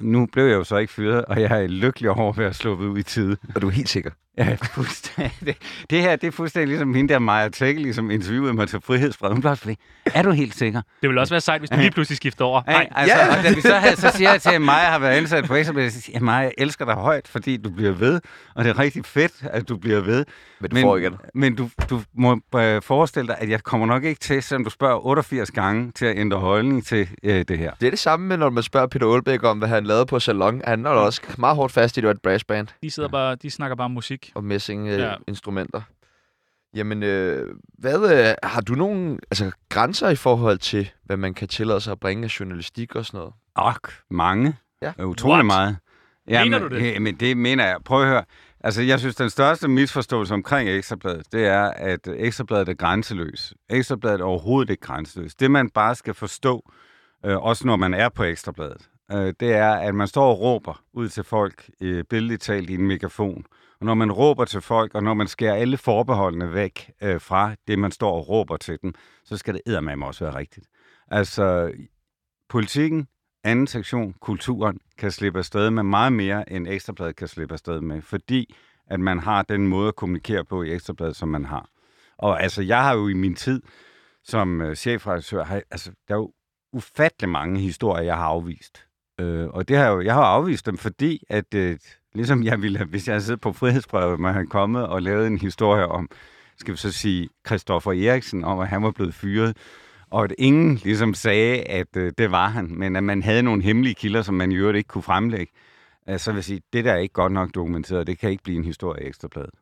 Nu blev jeg jo så ikke fyret, og jeg er lykkelig over at være sluppet ud i tide. Og du er helt sikker? Ja, fuldstændig. Det her, det er fuldstændig ligesom hende der Maja Tækkeli, som interviewede mig til Frihedsbred. Hun blev fordi, er du helt sikker? Det vil også være sejt, hvis du lige pludselig skifter over. Nej, altså, ja. og da vi så, havde, så siger jeg til, at Maja har været ansat på Ekstrabladet, så siger jeg, Maja, jeg elsker dig højt, fordi du bliver ved, og det er rigtig fedt, at du bliver ved. Men du får ikke det. Men du, du må øh, forestille dig, at jeg kommer nok ikke til, selvom du spørger 88 gange, til at ændre holdning til øh, det her. Det er det samme med, når man spørger Peter Aalbæk om, hvad han lavede på Salon. Han er også meget hårdt fast i, at det var et brassband. De, sidder bare, de snakker bare om musik. Og messing øh, Ja. ja. instrumenter. Jamen, øh, hvad, øh, har du nogle altså, grænser i forhold til, hvad man kan tillade sig at bringe af journalistik og sådan noget? Ok, mange. Ja. Øh, Utrolig What? meget. Mener men, du det? Men det mener jeg. Prøv at høre. Altså, jeg synes, den største misforståelse omkring Ekstrabladet, det er, at Ekstrabladet er grænseløs. Ekstrabladet er overhovedet ikke grænseløs. Det, man bare skal forstå, øh, også når man er på Ekstrabladet, øh, det er, at man står og råber ud til folk, øh, billedligt talt i en megafon. Og når man råber til folk, og når man skærer alle forbeholdene væk øh, fra det, man står og råber til dem, så skal det eddermame også være rigtigt. Altså, politikken, anden sektion, kulturen, kan slippe afsted med meget mere, end Ekstrabladet kan slippe afsted med, fordi at man har den måde at kommunikere på i Ekstrabladet, som man har. Og altså, jeg har jo i min tid som øh, chefredaktør, har, altså, der er jo ufattelig mange historier, jeg har afvist. Øh, og det har jeg jo, jeg har afvist dem, fordi at, øh, ligesom jeg ville, hvis jeg havde på frihedsbrevet, man havde kommet og lavet en historie om, skal vi så sige, Christoffer Eriksen, om at han var blevet fyret, og at ingen ligesom sagde, at øh, det var han, men at man havde nogle hemmelige kilder, som man i øvrigt ikke kunne fremlægge, øh, så vil jeg sige, det der er ikke godt nok dokumenteret, det kan ikke blive en historie i Ekstrabladet.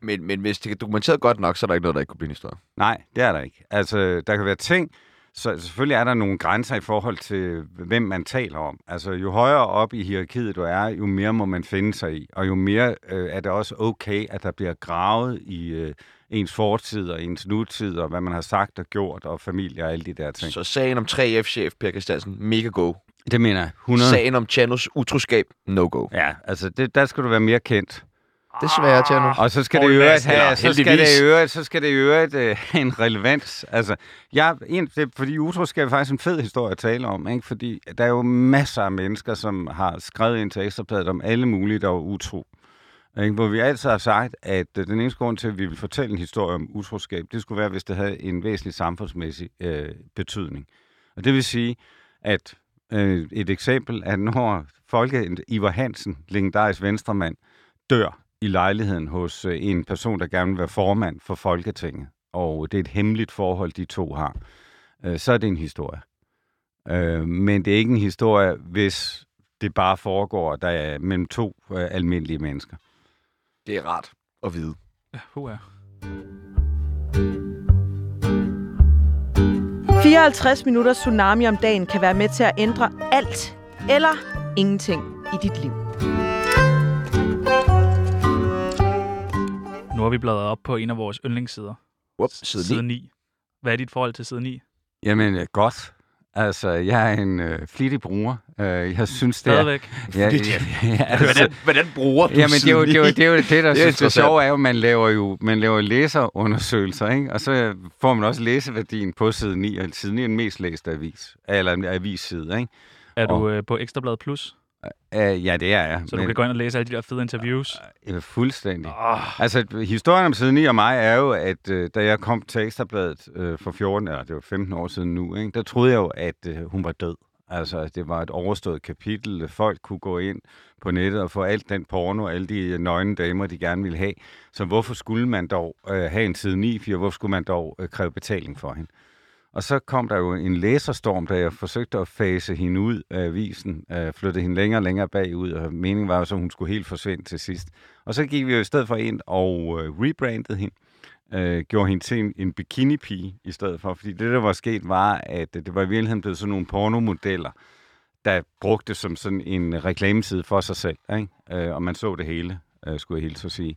Men, men hvis det er dokumenteret godt nok, så er der ikke noget, der ikke kunne blive en historie. Nej, det er der ikke. Altså, der kan være ting, så selvfølgelig er der nogle grænser i forhold til, hvem man taler om. Altså, jo højere op i hierarkiet du er, jo mere må man finde sig i. Og jo mere øh, er det også okay, at der bliver gravet i øh, ens fortid og ens nutid, og hvad man har sagt og gjort, og familie og alle de der ting. Så sagen om 3F-chef Per Christiansen, mega go. Det mener jeg. 100. Sagen om Chanos utroskab, no go. Ja, altså, det, der skal du være mere kendt. Desværre, Chano. Og så skal det i øvrigt have, så skal det i øvrigt, så skal det i øvrigt øh, have en relevans. Altså, jeg, en, det, er fordi utroskab er faktisk en fed historie at tale om, ikke? fordi der er jo masser af mennesker, som har skrevet ind til Ekstrabladet om alle mulige, der var utro. Ikke? Hvor vi altid har sagt, at øh, den eneste grund til, at vi vil fortælle en historie om utroskab, det skulle være, hvis det havde en væsentlig samfundsmæssig øh, betydning. Og det vil sige, at øh, et eksempel, at når Folke Ivar Hansen, legendarisk venstremand, dør i lejligheden hos øh, en person, der gerne vil være formand for Folketinget, og det er et hemmeligt forhold, de to har, øh, så er det en historie. Øh, men det er ikke en historie, hvis det bare foregår der er mellem to almindelige mennesker. Det er rart at vide. Ja, hua. 54 minutter tsunami om dagen kan være med til at ændre alt eller ingenting i dit liv. Nu har vi bladret op på en af vores yndlingssider. Whoop, side Side 9. 9. Hvad er dit forhold til side 9? Jamen, øh, godt. Altså, jeg er en øh, flittig bruger. Øh, jeg synes, det er... Stadigvæk. Ja, ja, ja, altså, Hvordan, hvordan bruger du Jamen, det er jo det, er jo, det, er jo det der Det er det, sjove er jo, at man laver jo man laver læserundersøgelser, ikke? og så får man også læseværdien på side 9, og side 9 er den mest læste avis, eller avisside. Ikke? Er du Og- øh, på Ekstrablad Plus, Uh, ja, det er jeg. så du kan gå ind og læse alle de der fede interviews? Uh, fuldstændig. Oh, Altså, historien om side 9 og mig er jo, at øh, da jeg kom til Ekstrabladet øh, for 14, eller det var 15 år siden nu, ikke, der troede jeg jo, at øh, hun var død. Altså, det var et overstået kapitel. Folk kunne gå ind på nettet og få alt den porno, alle de nøgne damer, de gerne ville have. Så hvorfor skulle man dog øh, have en side 9, for hvorfor skulle man dog øh, kræve betaling for hende? Og så kom der jo en læserstorm, da jeg forsøgte at fase hende ud af avisen, øh, flytte hende længere og længere bagud, og meningen var jo så, at hun skulle helt forsvinde til sidst. Og så gik vi jo i stedet for ind og øh, rebrandede hende, øh, gjorde hende til en, en bikini-pige i stedet for. Fordi det, der var sket, var, at det var i virkeligheden blevet sådan nogle pornomodeller, der brugte som sådan en reklameside for sig selv. Ikke? Øh, og man så det hele, øh, skulle jeg helt så sige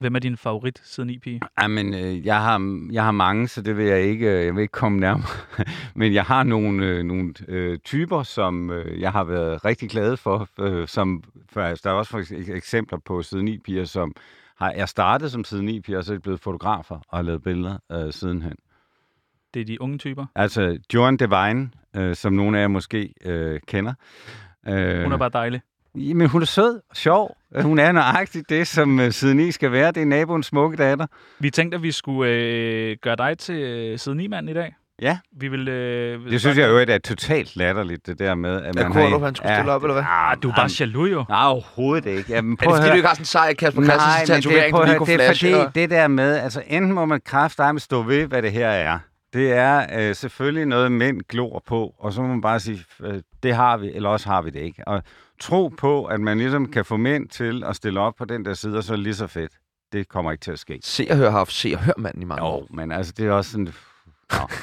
hvem er din favorit side 9-pige? Jamen, øh, jeg, har, jeg har mange, så det vil jeg ikke, øh, jeg vil ikke komme nærmere. Men jeg har nogle, øh, nogle øh, typer, som øh, jeg har været rigtig glad for. Øh, som, for altså, der er også for eks- eksempler på side 9 piger, som har, jeg startede som side 9 piger, og så er de blevet fotografer og har lavet billeder øh, sidenhen. Det er de unge typer. Altså, Joan Devine, øh, som nogle af jer måske øh, kender. Øh, Hun er bare dejlig. Jamen, hun er sød og sjov. Hun er nøjagtigt det, som øh, side 9 skal være. Det er naboens smukke datter. Vi tænkte, at vi skulle øh, gøre dig til øh, side 9-mand i dag. Ja. Vi vil... Øh, Det synes jeg jo er totalt latterligt, det der med, at Er man Kornrup, han skulle stille op, eller hvad? Ah, Du er bare jaloux jo. Nej, overhovedet ikke. Jamen, Er prøv det at fordi, du ikke har sådan en sej Kasper Nej, Christensen men det, tatovering, at lige høre, kunne det er fordi, og- det der med, altså enten må man kraftedeme stå ved, hvad det her er. Det er øh, selvfølgelig noget, mænd glor på, og så må man bare sige, øh, det har vi, eller også har vi det ikke. Og tro på, at man ligesom kan få mænd til at stille op på den der side, og så er det lige så fedt. Det kommer ikke til at ske. Se og hør har haft se og hør manden i mange år. Jo, men altså, det er også sådan...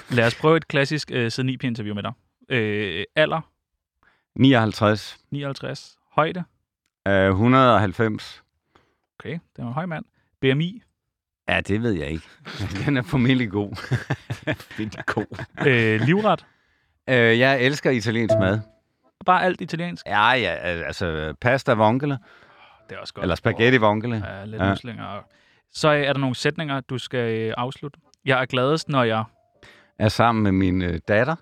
Lad os prøve et klassisk øh, side 9 interview med dig. Øh, alder, 59, 59. Højde, øh, 190. okay, det er en høj mand. BMI, Ja, det ved jeg ikke. Den er formentlig god. Vildt god. øh, livret, Øh, jeg elsker italiensk mad. Bare alt italiensk. Ja, ja, altså pasta vongole, Det er også godt. eller spaghetti vongole. Ja, lidt Ja. ja. muslinger. Så øh, er der nogle sætninger, du skal øh, afslutte. Jeg er gladest, når jeg... Er sammen med min øh, datter.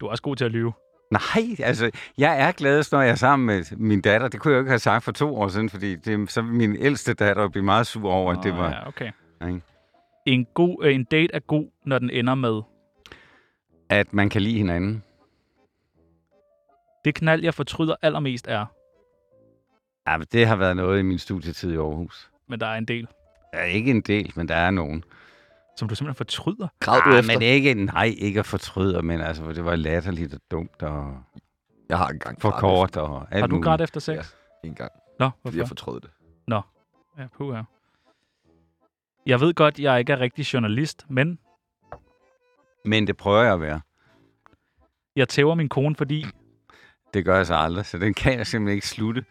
Du er også god til at lyve. Nej, altså, jeg er gladest, når jeg er sammen med min datter. Det kunne jeg jo ikke have sagt for to år siden, fordi det, så min ældste datter blive meget sur over, at det var... Ja, okay. Ikke? En, god, en date er god, når den ender med... At man kan lide hinanden. Det knald, jeg fortryder allermest er... Ja, men det har været noget i min studietid i Aarhus. Men der er en del, Ja, ikke en del, men der er nogen. som du simpelthen fortryder. Græd du Ah, efter? men ikke, nej, ikke at fortryde, men altså, det var latterligt og dumt og Jeg har engang for kort og alt Har du grædt efter sex? Ja. En gang, Nå, fordi jeg hvorfor? fortrød det. Ja, puha. Jeg ved godt, jeg ikke er rigtig journalist, men Men det prøver jeg at være. jeg tæver min kone, fordi Det gør jeg så aldrig, så den kan jeg simpelthen ikke slutte.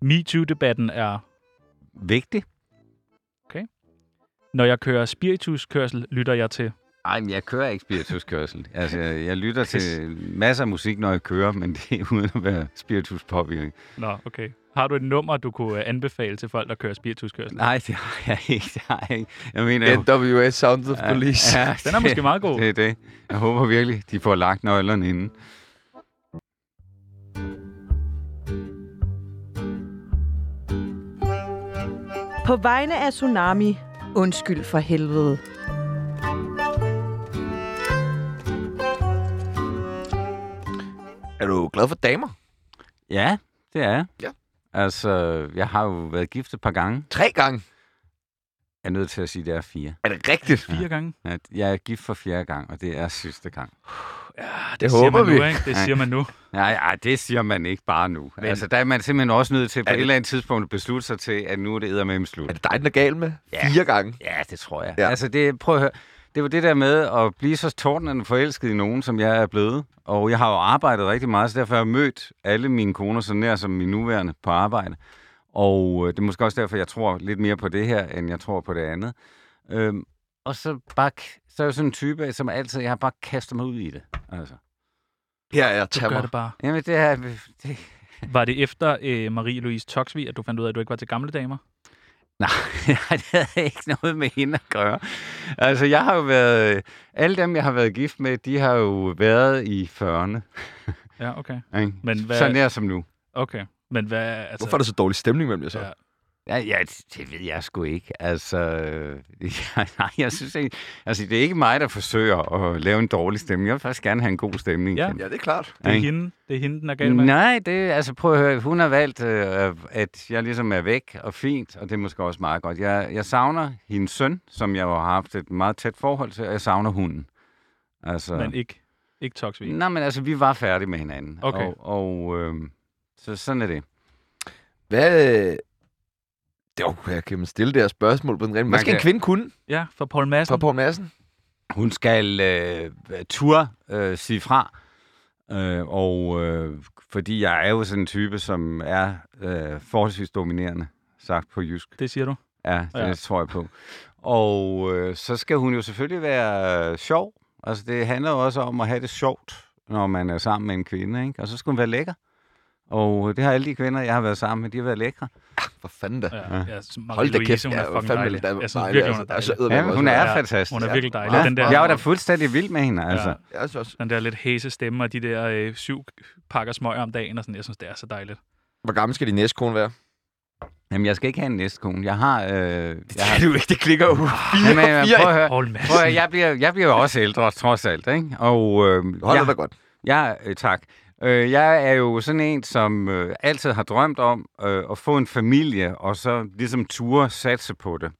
MeToo-debatten er... Vigtigt? Når jeg kører spirituskørsel, lytter jeg til... Ej, men jeg kører ikke spirituskørsel. Altså, jeg, lytter til masser af musik, når jeg kører, men det er uden at være spiritus påvirkning. Nå, okay. Har du et nummer, du kunne øh, anbefale til folk, der kører spirituskørsel? Nej, det har jeg ikke. Det har jeg ikke. Jeg mener, jeg, NWA Sound of Police. Ja, Den er måske meget god. Det er det. Jeg håber virkelig, de får lagt nøglerne inden. På vegne af Tsunami, undskyld for helvede. Er du glad for damer? Ja, det er jeg. Ja. Altså, jeg har jo været gift et par gange. Tre gange. Jeg er nødt til at sige, at det er fire. Er det rigtigt? Fire gange? At jeg er gift for fjerde gang, og det er sidste gang. Ja, det, Det siger håber man nu, vi. ikke? Det siger man nu. Nej, ej, det siger man ikke bare nu. Men- altså, der er man simpelthen også nødt til på Er et det- eller andet tidspunkt at beslutte sig til, at nu er det eddermame slut. Er det dig, den er gal med? Ja. Fire gange. Ja, det tror jeg. Ja. Ja. Altså, det, prøv at høre. det var det der med at blive så tårnende forelsket i nogen, som jeg er blevet. Og jeg har jo arbejdet rigtig meget, så derfor har jeg mødt alle mine koner så nær som min nuværende på arbejde. Og øh, det er måske også derfor, jeg tror lidt mere på det her, end jeg tror på det andet. Øhm, og så, bare, k- så er jeg sådan en type, som altid, jeg har bare kastet mig ud i det. Altså. Her er Du gør Tammer. det bare. Jamen, det er... Det, Var det efter øh, Marie-Louise Toksvig, at du fandt ud af, at du ikke var til gamle damer? Nej, det havde ikke noget med hende at gøre. Altså, jeg har jo været... Alle dem, jeg har været gift med, de har jo været i 40'erne. Ja, okay. Men hvad- Så nær som nu. Okay. Men hvad... Altså, Hvorfor er der så dårlig stemning mellem jer så? Ja. Ja, ja det, det ved jeg sgu ikke. Altså, øh, ja, nej, jeg synes ikke... Altså, det er ikke mig, der forsøger at lave en dårlig stemning. Jeg vil faktisk gerne have en god stemning. Ja. Ja, det er klart. Det er hende, det er hende, den er gal med. Nej, det altså prøv at høre. Hun har valgt, øh, at jeg ligesom er væk og fint, og det er måske også meget godt. Jeg, jeg savner hendes søn, som jeg har haft et meget tæt forhold til, og jeg savner hunden. Altså, Men ikke, ikke Toksvig. Nej, men altså, vi var færdige med hinanden. Okay. Og, og øh, så sådan er det. Hvad... Det var, jeg kan man stille det her spørgsmål på den rene. Hvad skal en kvinde kunne Ja, for Paul Madsen. fra Poul Madsen? Hun skal øh, tur øh, sige fra, øh, og øh, fordi jeg er jo sådan en type, som er øh, forholdsvis dominerende, sagt på jysk. Det siger du. Ja, det ja. tror jeg på. Og øh, så skal hun jo selvfølgelig være øh, sjov. Altså, det handler jo også om at have det sjovt, når man er sammen med en kvinde, ikke? Og så skal hun være lækker. Og det har alle de kvinder, jeg har været sammen med, de har været lækre. For fanden da. Ja, Ja. ja. Hold da kæft, hun er ja, fucking dejlig. da- Jeg synes virkelig, hun er altså. dejlig. Altså, Ja, hun er Ja, fantastisk. Hun er Ja. virkelig dejlig. Ja. Den der, Jeg var da fuldstændig vild med hende, altså. Ja. Jeg også. den der lidt hæse stemme og de der øh, syv pakker smøger om dagen. Og sådan. Jeg synes, det er så dejligt. Hvor gammel skal din næste kone være? Jamen, jeg skal ikke have en næste kone. Jeg har... Øh, jeg har du ikke, det klikker jo. Fire, Jamen, jamen, prøv at høre. Prøv at, høre, jeg, bliver, jeg bliver jo også ældre, trods alt, ikke? Og øh, Du holder jeg, dig godt. jeg, øh, tak. Øh, jeg er jo sådan en, som øh, altid har drømt om øh, at få en familie, og så ligesom ture satse på det.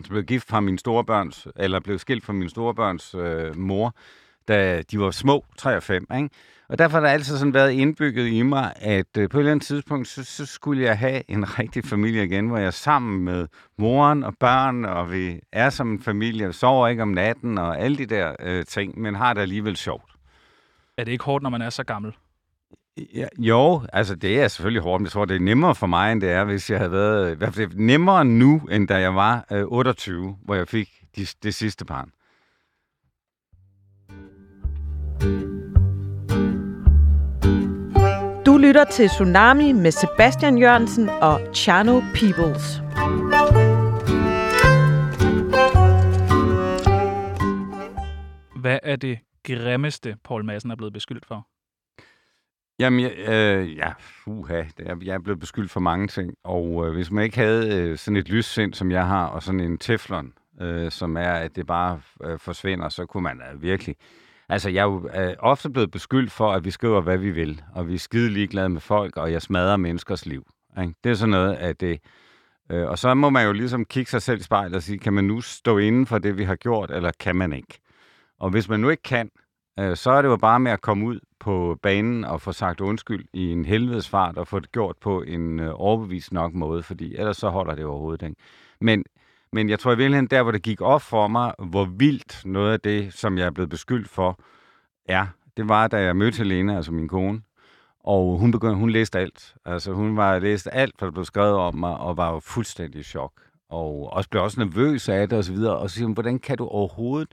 Jeg blev gift fra min storebørns, eller blev skilt fra min storebørns øh, mor, da de var små, 3 og 5, ikke? Og derfor har der altid sådan været indbygget i mig, at øh, på et eller andet tidspunkt, så, så skulle jeg have en rigtig familie igen, hvor jeg er sammen med moren og børn, og vi er som en familie, sover ikke om natten og alle de der øh, ting, men har det alligevel sjovt. Er det ikke hårdt, når man er så gammel? Ja, jo, altså det er selvfølgelig hårdt, men jeg tror, det er nemmere for mig, end det er, hvis jeg havde været... I hvert fald nemmere nu, end da jeg var øh, 28, hvor jeg fik de, det sidste barn. Du lytter til Tsunami med Sebastian Jørgensen og Chano Peoples. Hvad er det grimmeste, Paul Madsen er blevet beskyldt for? Jamen, jeg, øh, ja, uha, jeg er blevet beskyldt for mange ting, og øh, hvis man ikke havde øh, sådan et lyssind, som jeg har, og sådan en teflon, øh, som er, at det bare øh, forsvinder, så kunne man øh, virkelig... Altså, jeg er jo øh, ofte blevet beskyldt for, at vi skriver, hvad vi vil, og vi er skide ligeglade med folk, og jeg smadrer menneskers liv. Ikke? Det er sådan noget af det. Øh, og så må man jo ligesom kigge sig selv i spejlet og sige, kan man nu stå inden for det, vi har gjort, eller kan man ikke? Og hvis man nu ikke kan, øh, så er det jo bare med at komme ud på banen og få sagt undskyld i en helvedes fart og få det gjort på en øh, overbevist nok måde, fordi ellers så holder det overhovedet ikke. Men, men jeg tror i virkeligheden, der hvor det gik op for mig, hvor vildt noget af det, som jeg er blevet beskyldt for, er, det var, da jeg mødte Helena, altså min kone, og hun, begyndte, hun læste alt. Altså hun var læste alt, hvad der blev skrevet om mig, og var jo fuldstændig i chok. Og også blev også nervøs af det og så videre. Og så siger hun, hvordan kan du overhovedet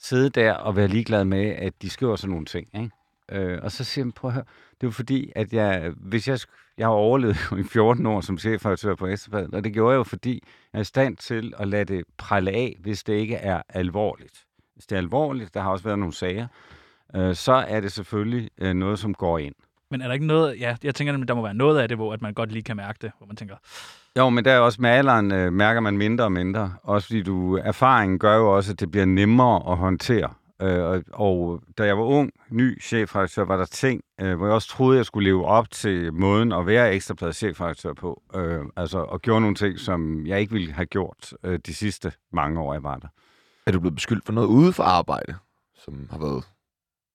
sidde der og være ligeglad med, at de skriver sådan nogle ting, ikke? Øh, og så siger han, prøv at høre, det er jo fordi, at jeg, hvis jeg, jeg har overlevet i 14 år som chefredaktør på Ekstrabladet, og det gjorde jeg jo, fordi jeg er i stand til at lade det prelle af, hvis det ikke er alvorligt. Hvis det er alvorligt, der har også været nogle sager, øh, så er det selvfølgelig øh, noget, som går ind. Men er der ikke noget... Ja, jeg tænker, at der må være noget af det, hvor at man godt lige kan mærke det. Hvor man tænker, jo, men der er også med alderen, øh, mærker man mindre og mindre. Også fordi du, erfaringen gør jo også, at det bliver nemmere at håndtere. Øh, og, og da jeg var ung, ny chefredaktør, var der ting, øh, hvor jeg også troede, jeg skulle leve op til måden at være ekstraplads chefredaktør på. Øh, altså, og gjorde nogle ting, som jeg ikke ville have gjort øh, de sidste mange år, jeg var der. Er du blevet beskyldt for noget ude for arbejde, som har været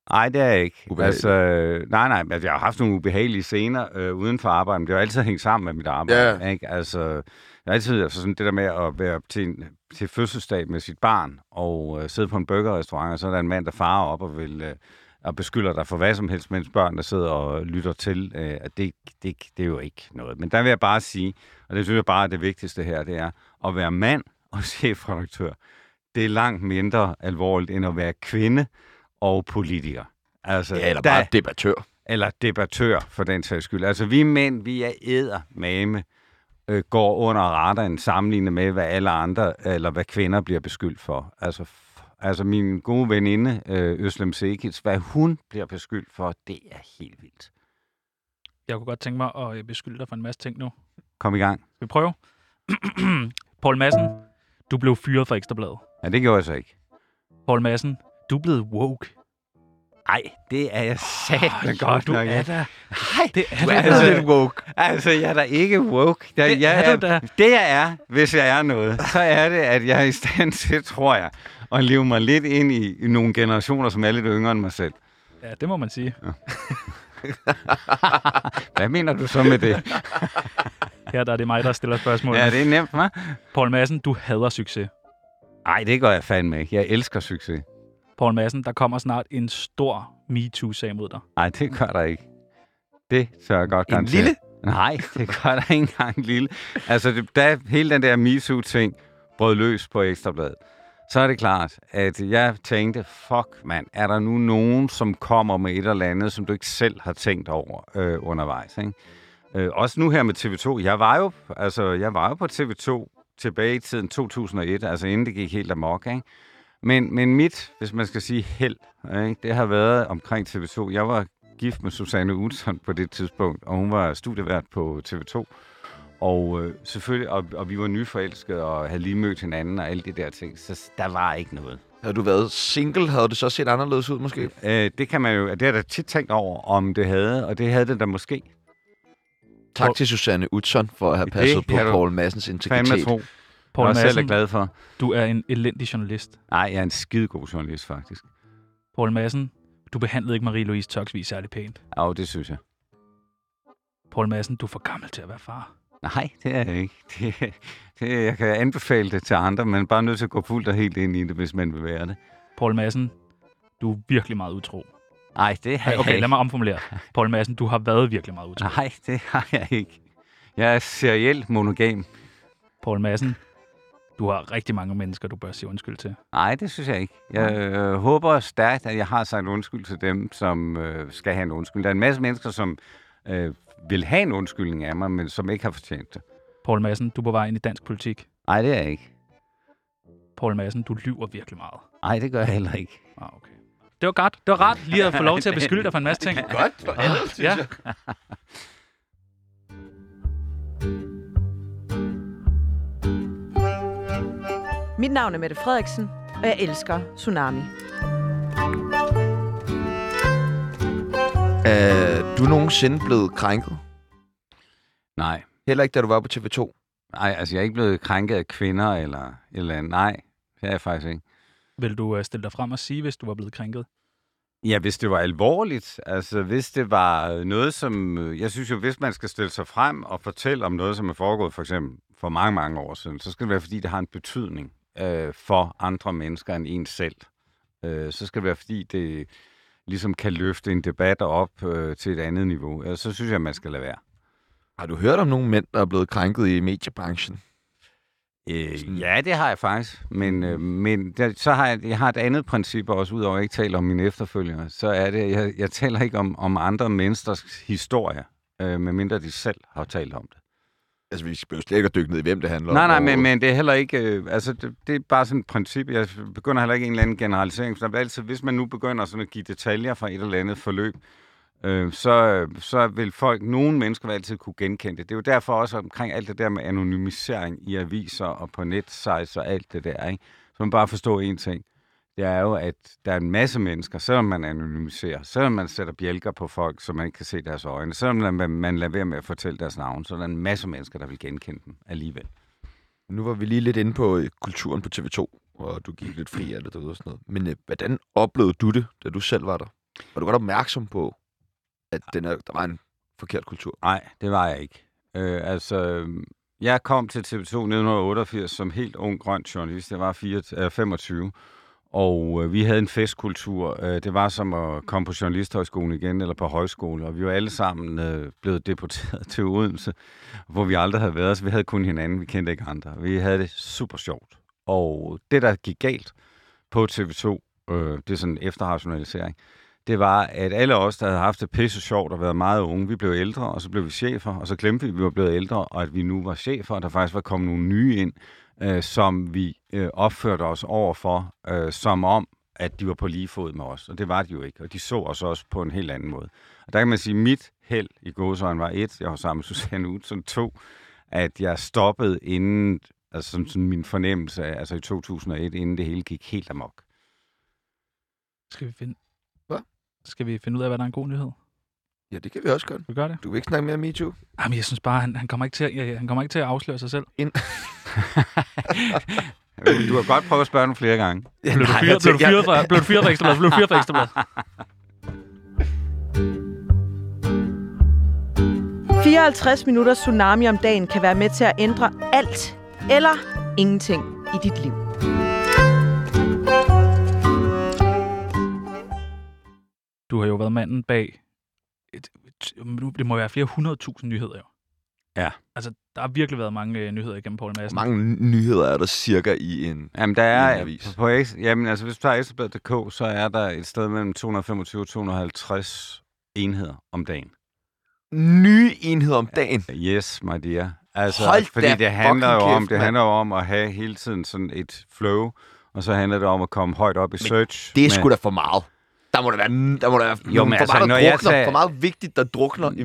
Nej, det er jeg ikke. Ubehageligt. Altså, nej, nej, altså, jeg har haft nogle ubehagelige scener øh, uden for arbejde, men det har altid hængt sammen med mit arbejde. Ja. Ikke? Altså, jeg har altid altså, sådan det der med at være til, en, til fødselsdag med sit barn og øh, sidde på en burgerrestaurant, og så er der en mand, der farer op og vil... Øh, og beskylder dig for hvad som helst, mens børn, der sidder og lytter til, øh, at det, det, det er jo ikke noget. Men der vil jeg bare sige, og det synes jeg bare er det vigtigste her, det er at være mand og chefredaktør. Det er langt mindre alvorligt, end at være kvinde og politiker. Altså, Ja, eller der- bare debattør. eller debattør, for den sags skyld. Altså, vi mænd, vi er æder mame, øh, går under radaren sammenlignet med, hvad alle andre, eller hvad kvinder bliver beskyldt for. Altså, f- altså min gode veninde, øh, Øslem Sekic, hvad hun bliver beskyldt for, det er helt vildt. Jeg kunne godt tænke mig at øh, beskylde dig for en masse ting nu. Kom i gang. Skal vi prøve? Paul Madsen, du blev fyret fra Ekstrabladet. Ja, det gjorde jeg så ikke. Paul Madsen, du er blevet woke. Nej, det er jeg satme godt du er da. Nej, Det er du er Altså, lidt woke. altså, jeg er da ikke woke. Jeg, Det jeg er du da. Det jeg er, hvis jeg er noget, så er det, at jeg er i stand til, tror jeg, at leve mig lidt ind i, i nogle generationer, som er lidt yngre end mig selv. Ja, det må man sige. Hvad mener du så med det? Her der er det mig, der stiller spørgsmål. ja, det er nemt, hva'? Paul Madsen, du hader succes. Nej, det gør jeg fandme ikke. Jeg elsker succes. Paul Madsen, der kommer snart en stor MeToo-sag mod dig. Nej, det gør der ikke. Det tør jeg godt En garantere. lille? Nej, det gør der ikke engang en lille. Altså, det, da hele den der MeToo-ting brød løs på Ekstrabladet, så er det klart, at jeg tænkte, fuck mand, er der nu nogen, som kommer med et eller andet, som du ikke selv har tænkt over øh, undervejs, ikke? Øh, også nu her med TV2. Jeg var jo, altså, jeg var jo på TV2 tilbage i tiden 2001, altså inden det gik helt amok, ikke? Men, men mit, hvis man skal sige held, ikke? det har været omkring TV2. Jeg var gift med Susanne Utzon på det tidspunkt, og hun var studievært på TV2. Og øh, selvfølgelig, og, og vi var nyforelskede og havde lige mødt hinanden og alle de der ting, så der var ikke noget. Havde du været single, havde det så set anderledes ud måske? Øh, det kan man jo, det har jeg da tit tænkt over, om det havde, og det havde det da måske. Tak til Susanne Utzon for at have Det passet på kan du Paul Fandme integritet. tro. Paul jeg selv er Madsen, glad for. du er en elendig journalist. Nej, jeg er en skidegod journalist, faktisk. Paul Madsen, du behandlede ikke Marie-Louise Toksvig særlig pænt. Ja, det synes jeg. Paul Madsen, du er for gammel til at være far. Nej, det er jeg ikke. Det, det, jeg kan anbefale det til andre, men bare nødt til at gå fuldt og helt ind i det, hvis man vil være det. Paul Madsen, du er virkelig meget utro. Nej, det har jeg okay, ikke. lad mig omformulere. Paul Madsen, du har været virkelig meget utro. Nej, det har jeg ikke. Jeg er serielt monogam. Paul Madsen, du har rigtig mange mennesker, du bør sige undskyld til. Nej, det synes jeg ikke. Jeg øh, håber stærkt, at jeg har sagt undskyld til dem, som øh, skal have en undskyldning. Der er en masse mennesker, som øh, vil have en undskyldning af mig, men som ikke har fortjent det. Paul Madsen, du er på vej ind i dansk politik. Nej, det er jeg ikke. Paul Madsen, du lyver virkelig meget. Nej, det gør jeg heller ikke. Ah, okay. Det var godt. Det var rart lige at få lov til at beskylde dig for en masse ting. Godt for alle, synes Ja. jeg. Mit navn er Mette Frederiksen, og jeg elsker Tsunami. Er du nogensinde blevet krænket? Nej. Heller ikke, da du var på TV2? Nej, altså jeg er ikke blevet krænket af kvinder eller eller andet. Nej, det er jeg faktisk ikke. Vil du uh, stille dig frem og sige, hvis du var blevet krænket? Ja, hvis det var alvorligt, altså hvis det var noget, som... øh, Jeg synes jo, hvis man skal stille sig frem og fortælle om noget, som er foregået for eksempel for mange, mange år siden, så skal det være, fordi det har en betydning øh, for andre mennesker end en selv. Øh, så skal det være, fordi det ligesom kan løfte en debat op øh, til et andet niveau. Øh, så synes jeg, man skal lade være. Har du hørt om nogle mænd, der er blevet krænket i mediebranchen? Øh, ja, det har jeg faktisk. Men, øh, men der, så har jeg, jeg har et andet princip også, udover at jeg ikke taler om mine efterfølgere. Så er det, jeg, jeg taler ikke om, om andre menneskers historie, øh, medmindre de selv har talt om det. Altså, vi skal jo slet ikke dykke ned i, hvem det handler Nej, om. nej, og- men, men det er heller ikke... Øh, altså, det, det er bare sådan et princip. Jeg begynder heller ikke en eller anden generalisering. For altid, hvis man nu begynder sådan at give detaljer fra et eller andet forløb, øh, så, så vil folk, nogle mennesker vil altid kunne genkende det. Det er jo derfor også omkring alt det der med anonymisering i aviser og på netsites og alt det der, ikke? Så man bare forstår en ting. Det er jo, at der er en masse mennesker, selvom man anonymiserer, selvom man sætter bjælker på folk, så man ikke kan se deres øjne, selvom man, man lader være med at fortælle deres navn, så er der en masse mennesker, der vil genkende dem alligevel. Nu var vi lige lidt inde på øh, kulturen på TV2, og du gik lidt fri af det derude og sådan noget. Men øh, hvordan oplevede du det, da du selv var der? Var du godt opmærksom på, at den er, der var en forkert kultur? Nej, det var jeg ikke. Øh, altså, jeg kom til TV2 1988 som helt ung grøn journalist. Jeg var 4, øh, 25. Og øh, vi havde en festkultur. Øh, det var som at komme på journalisthøjskolen igen, eller på højskole. Og vi var alle sammen øh, blevet deporteret til Odense, hvor vi aldrig havde været. Så vi havde kun hinanden. Vi kendte ikke andre. Vi havde det super sjovt. Og det, der gik galt på TV2, øh, det er sådan en efterrationalisering, det var, at alle os, der havde haft det pisse sjovt og været meget unge, vi blev ældre, og så blev vi chefer, og så glemte vi, at vi var blevet ældre, og at vi nu var chefer, og der faktisk var kommet nogle nye ind, øh, som vi øh, opførte os overfor, øh, som om, at de var på lige fod med os. Og det var de jo ikke, og de så os også på en helt anden måde. Og der kan man sige, at mit held i gåsøjne var et, jeg var sammen med Susanne Utzon, to, at jeg stoppede inden, altså sådan, sådan min fornemmelse, altså i 2001, inden det hele gik helt amok. Skal vi finde... Hvad? Skal vi finde ud af, hvad der er en god nyhed? Ja, det kan vi også godt. Vi gøre det? Du vil ikke snakke mere om MeToo? Jamen, jeg synes bare, han, han, kommer ikke til at, ja, han kommer ikke til at afsløre sig selv. Du har godt prøvet at spørge nogle flere gange. Ja, Blev du nej, fyret, jeg blev du fyret fra, blev du fyret fra Ekstrabladet? Blev du fyret fra Ekstrabladet? 54 minutter tsunami om dagen kan være med til at ændre alt eller ingenting i dit liv. Du har jo været manden bag... Et, et, nu- det må være flere hundredtusind nyheder, jo. Ja. Altså, der har virkelig været mange øh, nyheder igennem Poul Hvor Madsen. mange nyheder er der cirka i en... Jamen, der I en er avis. på, på jamen, altså, hvis du tager Ekstrabladet.dk, så er der et sted mellem 225 og 250 enheder om dagen. Nye enheder om dagen. Yes, my dear. Altså, Hold fordi da det handler jo om, kæft, det handler jo om at have hele tiden sådan et flow, og så handler det om at komme højt op i search. Det er sgu da for meget. Der må der være, der må der være Jo, men for, altså, meget, når der jeg drukner, sagde- for meget vigtigt, der drukner. I,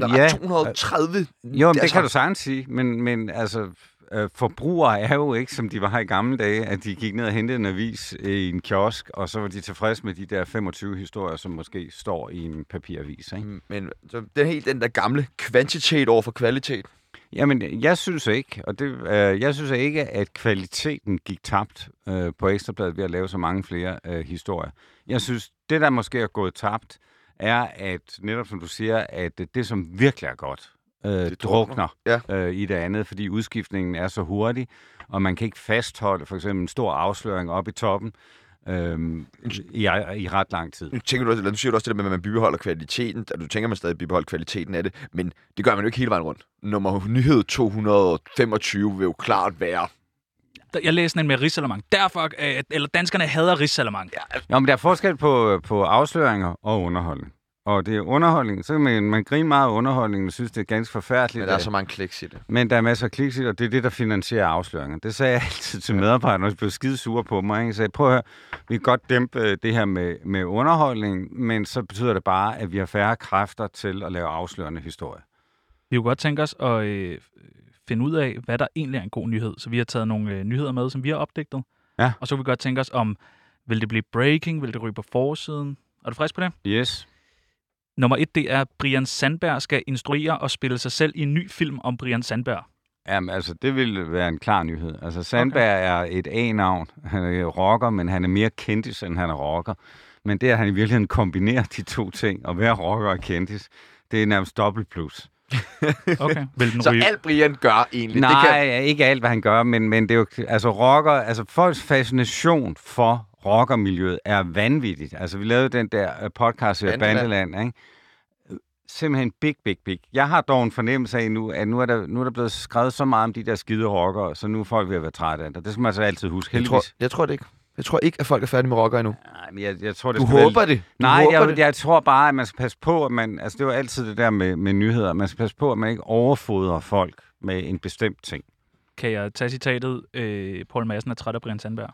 der Ja. er 230... Jo, men det altså- kan du sagtens sige, men, men altså, øh, forbrugere er jo ikke, som de var her i gamle dage, at de gik ned og hentede en avis i en kiosk, og så var de tilfredse med de der 25 historier, som måske står i en papiravis. Ikke? Mm, Men så det er helt den der gamle kvantitet over for kvalitet. Jamen, jeg synes ikke, og det, øh, jeg synes ikke, at kvaliteten gik tabt øh, på Ekstrabladet ved at lave så mange flere øh, historier. Jeg synes, det der måske er gået tabt, er, at netop som du siger, at det, som virkelig er godt, øh, det drukner. drukner øh, i det andet, fordi udskiftningen er så hurtig, og man kan ikke fastholde for eksempel en stor afsløring op i toppen øh, i, i ret lang tid. Nu, tænker du, eller nu siger du også det der med, at man bibeholder kvaliteten. at Du tænker, at man stadig bibeholder kvaliteten af det. Men det gør man jo ikke hele vejen rundt. Nummer nyhed 225 vil jo klart være... Jeg læste en med Risalamang. Derfor, øh, eller danskerne hader Risalamang. Ja. Jo, men der er forskel på, på afsløringer og underholdning. Og det er underholdning, så kan man, man grine meget af underholdningen og synes, det er ganske forfærdeligt. Men der er så mange kliks i det. Men der er masser af kliks i det, og det er det, der finansierer afsløringer. Det sagde jeg altid til medarbejderne, og de blev skide sure på mig. ikke? Jeg sagde, prøv at høre, vi kan godt dæmpe øh, det her med, med underholdning, men så betyder det bare, at vi har færre kræfter til at lave afslørende historie. Vi kunne godt tænke os at øh, finde ud af, hvad der egentlig er en god nyhed. Så vi har taget nogle øh, nyheder med, som vi har opdigtet. Ja. Og så kunne vi godt tænke os om, vil det blive breaking? Vil det ryge på forsiden? Er du frisk på det? Yes. Nummer et, det er, at Brian Sandberg skal instruere og spille sig selv i en ny film om Brian Sandberg. Jamen, altså, det vil være en klar nyhed. Altså, Sandberg okay. er et A-navn. Han er rocker, men han er mere kendis, end han er rocker. Men det, at han i virkeligheden kombinerer de to ting, at være rocker og kendis, det er nærmest dobbelt plus. Okay. Så alt Brian gør egentlig, Nej, det kan... ikke alt, hvad han gør, men, men det er jo, altså rocker, altså folks fascination for rockermiljøet er vanvittigt. Altså, vi lavede den der øh, podcast her, Bandeland. Bandeland, ikke? Simpelthen big, big, big. Jeg har dog en fornemmelse af nu, at nu er, der, nu er der blevet skrevet så meget om de der skide rockere, så nu er folk ved at være trætte af det. Det skal man altså altid huske. Jeg Heldigvis. tror, jeg tror det ikke. Jeg tror ikke, at folk er færdige med rocker endnu. Nej, men jeg, jeg tror, det Du skal håber være... det. Du Nej, håber jeg, det. jeg tror bare, at man skal passe på, at man... Altså, det var altid det der med, med nyheder. Man skal passe på, at man ikke overfodrer folk med en bestemt ting. Kan jeg tage citatet, øh, Paul Madsen er træt af Brian Sandberg?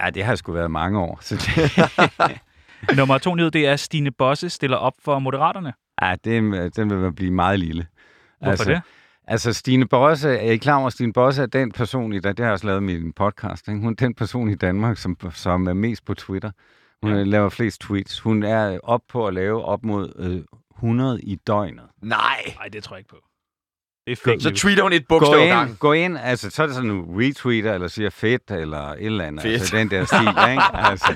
Ja, det har sgu været mange år. Så det, Nummer to nyhed, det er, at Stine Bosse stiller op for Moderaterne. ja, det, den vil blive meget lille. Hvorfor altså, det? Altså, Stine Bosse, er I klar over, at Stine Bosse er den person i Danmark, det har jeg også lavet i min podcast, ikke? hun er den person i Danmark, som, som er mest på Twitter. Hun Ja. ja. laver flest tweets. Hun er op på at lave op mod øh, 100 i døgnet. Nej. Nej, det tror jeg ikke på. Det er fake Så news. tweeter hun et Gå bogstav ad ind, gangen. gå ind, altså så er det sådan, du retweeter, eller siger fedt, eller et eller andet. Fedt. Altså den der stil, ikke? Altså,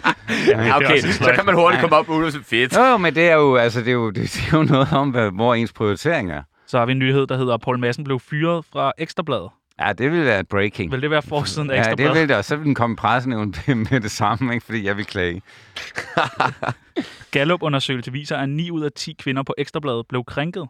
Ja, okay, også så kan man hurtigt komme op uden fedt. jo, men det er jo, altså, det er jo, det er jo noget om, hvad, hvor ens prioritering er. Så har vi en nyhed, der hedder, Paul Madsen blev fyret fra Ekstrabladet. Ja, det vil være et breaking. Vil det være forsiden af Ja, det Ekstrabladet? vil det, og så vil den komme i pressen med det samme, ikke? fordi jeg vil klage. Gallup-undersøgelse viser, at 9 ud af 10 kvinder på Ekstrabladet blev krænket.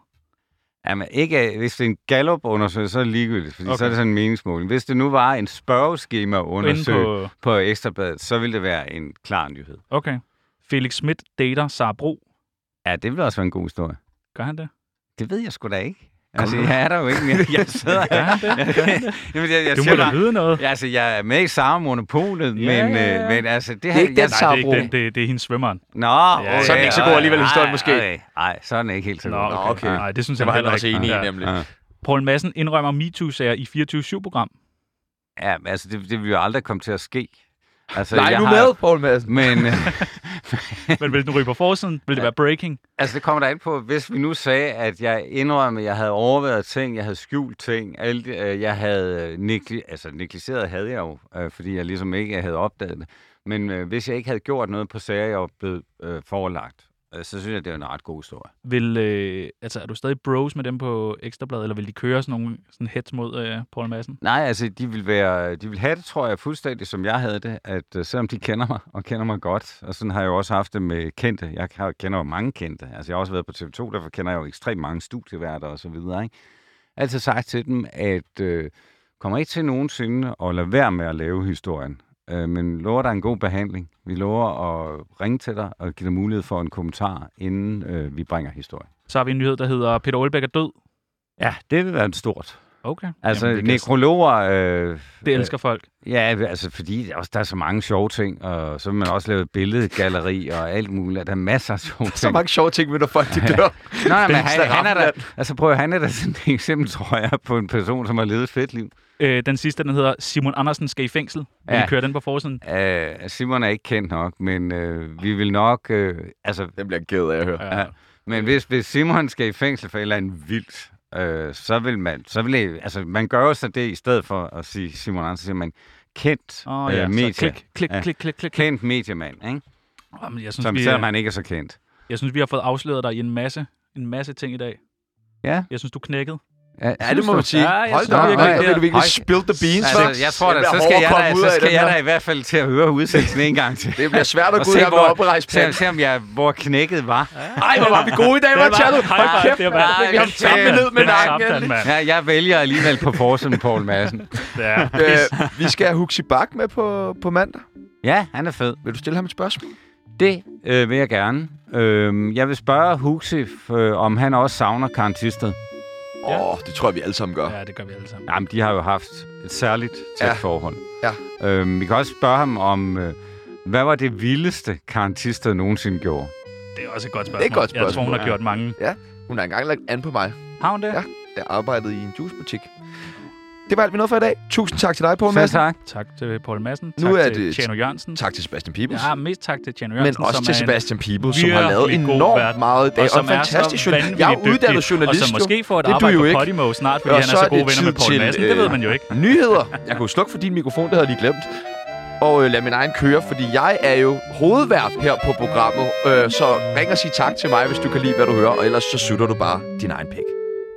Jamen, ikke, hvis det er en Gallup-undersøgelse, så er det ligegyldigt, fordi okay. så er det sådan en meningsmåling. Hvis det nu var en spørgeskema-undersøgelse på... på... på Ekstrabladet, så ville det være en klar nyhed. Okay. Felix Schmidt dater Sara Bro. Ja, det ville også være en god historie. Gør han det? Det ved jeg sgu da ikke. Altså, jeg er der jo ikke mere. Jeg sidder det? Det? Jamen, jeg, jeg Du må da vide noget. Ja, altså, jeg er med i samme monopolet, Ja, men, ja, ja. øh, men altså, det, er har ikke jeg, den Nej, det er ikke den. Det, det er hendes svømmeren. Nå, Ja, så er den ikke så god alligevel, historien, måske. Nej, nej, så er den ikke helt så god. okay. Nå, okay. Nej, det synes Det jeg var han heller også enig i, nemlig. Ja. Paul Madsen indrømmer MeToo-sager i 24-7-program. Ja, men altså, det, det vil jo aldrig komme til at ske. Altså, Nej, jeg nu har- med, Paul Madsen. Men, Men vil den ryge på forsiden? Vil det være breaking? altså, det kommer der ind på, hvis vi nu sagde, at jeg indrømmer, at jeg havde overvejet ting, jeg havde skjult ting, alt, øh, jeg havde øh, negli- altså, negligeret havde jeg jo, øh, fordi jeg ligesom ikke havde opdaget det. Men øh, hvis jeg ikke havde gjort noget på sager, jeg var blevet øh, forelagt, så synes jeg, det er en ret god historie. Vil, øh, altså, er du stadig bros med dem på Ekstrabladet, eller vil de køre sådan nogle sådan hets mod øh, Paul Madsen? Nej, altså, de vil, være, de vil have det, tror jeg, fuldstændig som jeg havde det, at uh, selvom de kender mig, og kender mig godt, og sådan har jeg jo også haft det med kendte. Jeg har- kender jo mange kendte. Altså, jeg har også været på TV2, derfor kender jeg jo ekstremt mange studieværter og så videre, ikke? Altid sagt til dem, at uh, kommer ikke til nogensinde at lade være med at lave historien. Uh, men lover dig en god behandling. Vi lover at ringe til dig og give dig mulighed for en kommentar, inden uh, vi bringer historien. Så har vi en nyhed, der hedder Peter Aalbæk er død. Ja, det vil være en stort. Okay. Altså, Jamen, det, nekrologer... Øh, det elsker folk. Ja, altså fordi der er også- der er så mange sjove ting, og så vil man også lave et billedgalleri og alt muligt. Der er masser af sjove ting. Så mange sjove ting med, når folk de dør. Nej, nej, men han, han er der, altså prøv at, han er der sådan et eksempel, tror jeg, på en person, som har levet et fedt liv. Øh, den sidste, den hedder Simon Andersen skal i fængsel. Vil Ja. ja. køre den på forsiden? Uh, Simon er ikke kendt nok, men uh, vi vil nok... Uh, altså, Den bliver ked af at høre. Ja. Ja. men hvis, hvis Simon skal i fængsel for et eller andet vildt, uh, så vil man... Så vil det, altså, man gør jo så det, i stedet for at sige Simon Andersen, siger man kendt oh, ja, så medie. klik, klik, Ja. klik, klik, klik. Kendt mediemand, ikke? Jamen, jeg, synes, Som vi, selvom øh, han ikke er så kendt. jeg synes, vi har fået afsløret dig i en masse, en masse ting i dag. Ja. Jeg synes, du knækkede. Ja, det må man sige. Ja, jeg Hold da op, virkelig, er- du virkelig Hold- spill the beans. Altså, jeg tror da, Det så skal jeg da, så skal jeg da i hvert fald til at høre udsendelsen en gang til. Det bliver svært at Og gå ud se, her med oprejst Se, se om jeg, hvor knækket var. Ej, hvor var vi gode i dag, var Tjerno. Hold kæft, det var- vi har det- samlet ned med nakken. Ja, jeg vælger alligevel på forsiden, Paul Madsen. Ja. Øh, vi skal have Huxi Bak med på, på mandag. Ja, han er fed. Vil du stille ham et spørgsmål? Det øh, vil jeg gerne. Øh, jeg vil spørge Huxi, øh, om han også savner Karen. Åh, Ja. oh, det tror jeg, vi alle sammen gør. ja, det gør vi alle sammen. Jamen, de har jo haft et særligt tæt Ja. forhold. Ja. Øh, vi kan også spørge ham om, øh, hvad var det vildeste, Karen Thisted nogensinde gjorde? Det er også et godt spørgsmål. Det er et godt Jeg tror, hun spørgsmål, har gjort mange. Hun har engang lagt an på mig. Har hun det? Ja. Jeg arbejdede i en juicebutik. Det var alt, vi nåede for i dag. Tusind tak til dig, Poul Madsen. tak. Tak til Paul Madsen. Nu tak er til det- Tjano Jørgensen. Tak til Sebastian Peebles. Ja, mest tak til Tjano men Jørgensen. også som til Sebastian Peebles, som har lavet enormt vært, meget i dag. Og, som en fantastisk så journalist. Jeg er uddannet journalist, Og som måske får et Det arbejde på ikke. Podimo snart, fordi Og han så er så er gode det venner med til, Madsen. Det øh, ved man jo ikke. Nyheder. Jeg kunne slukke for din mikrofon, det havde jeg lige glemt. Og øh, lad min egen køre, fordi jeg er jo hovedvært her på programmet. Øh, så ring og sig tak til mig, hvis du kan lide, hvad du hører. Og ellers så sutter du bare din egen pæk.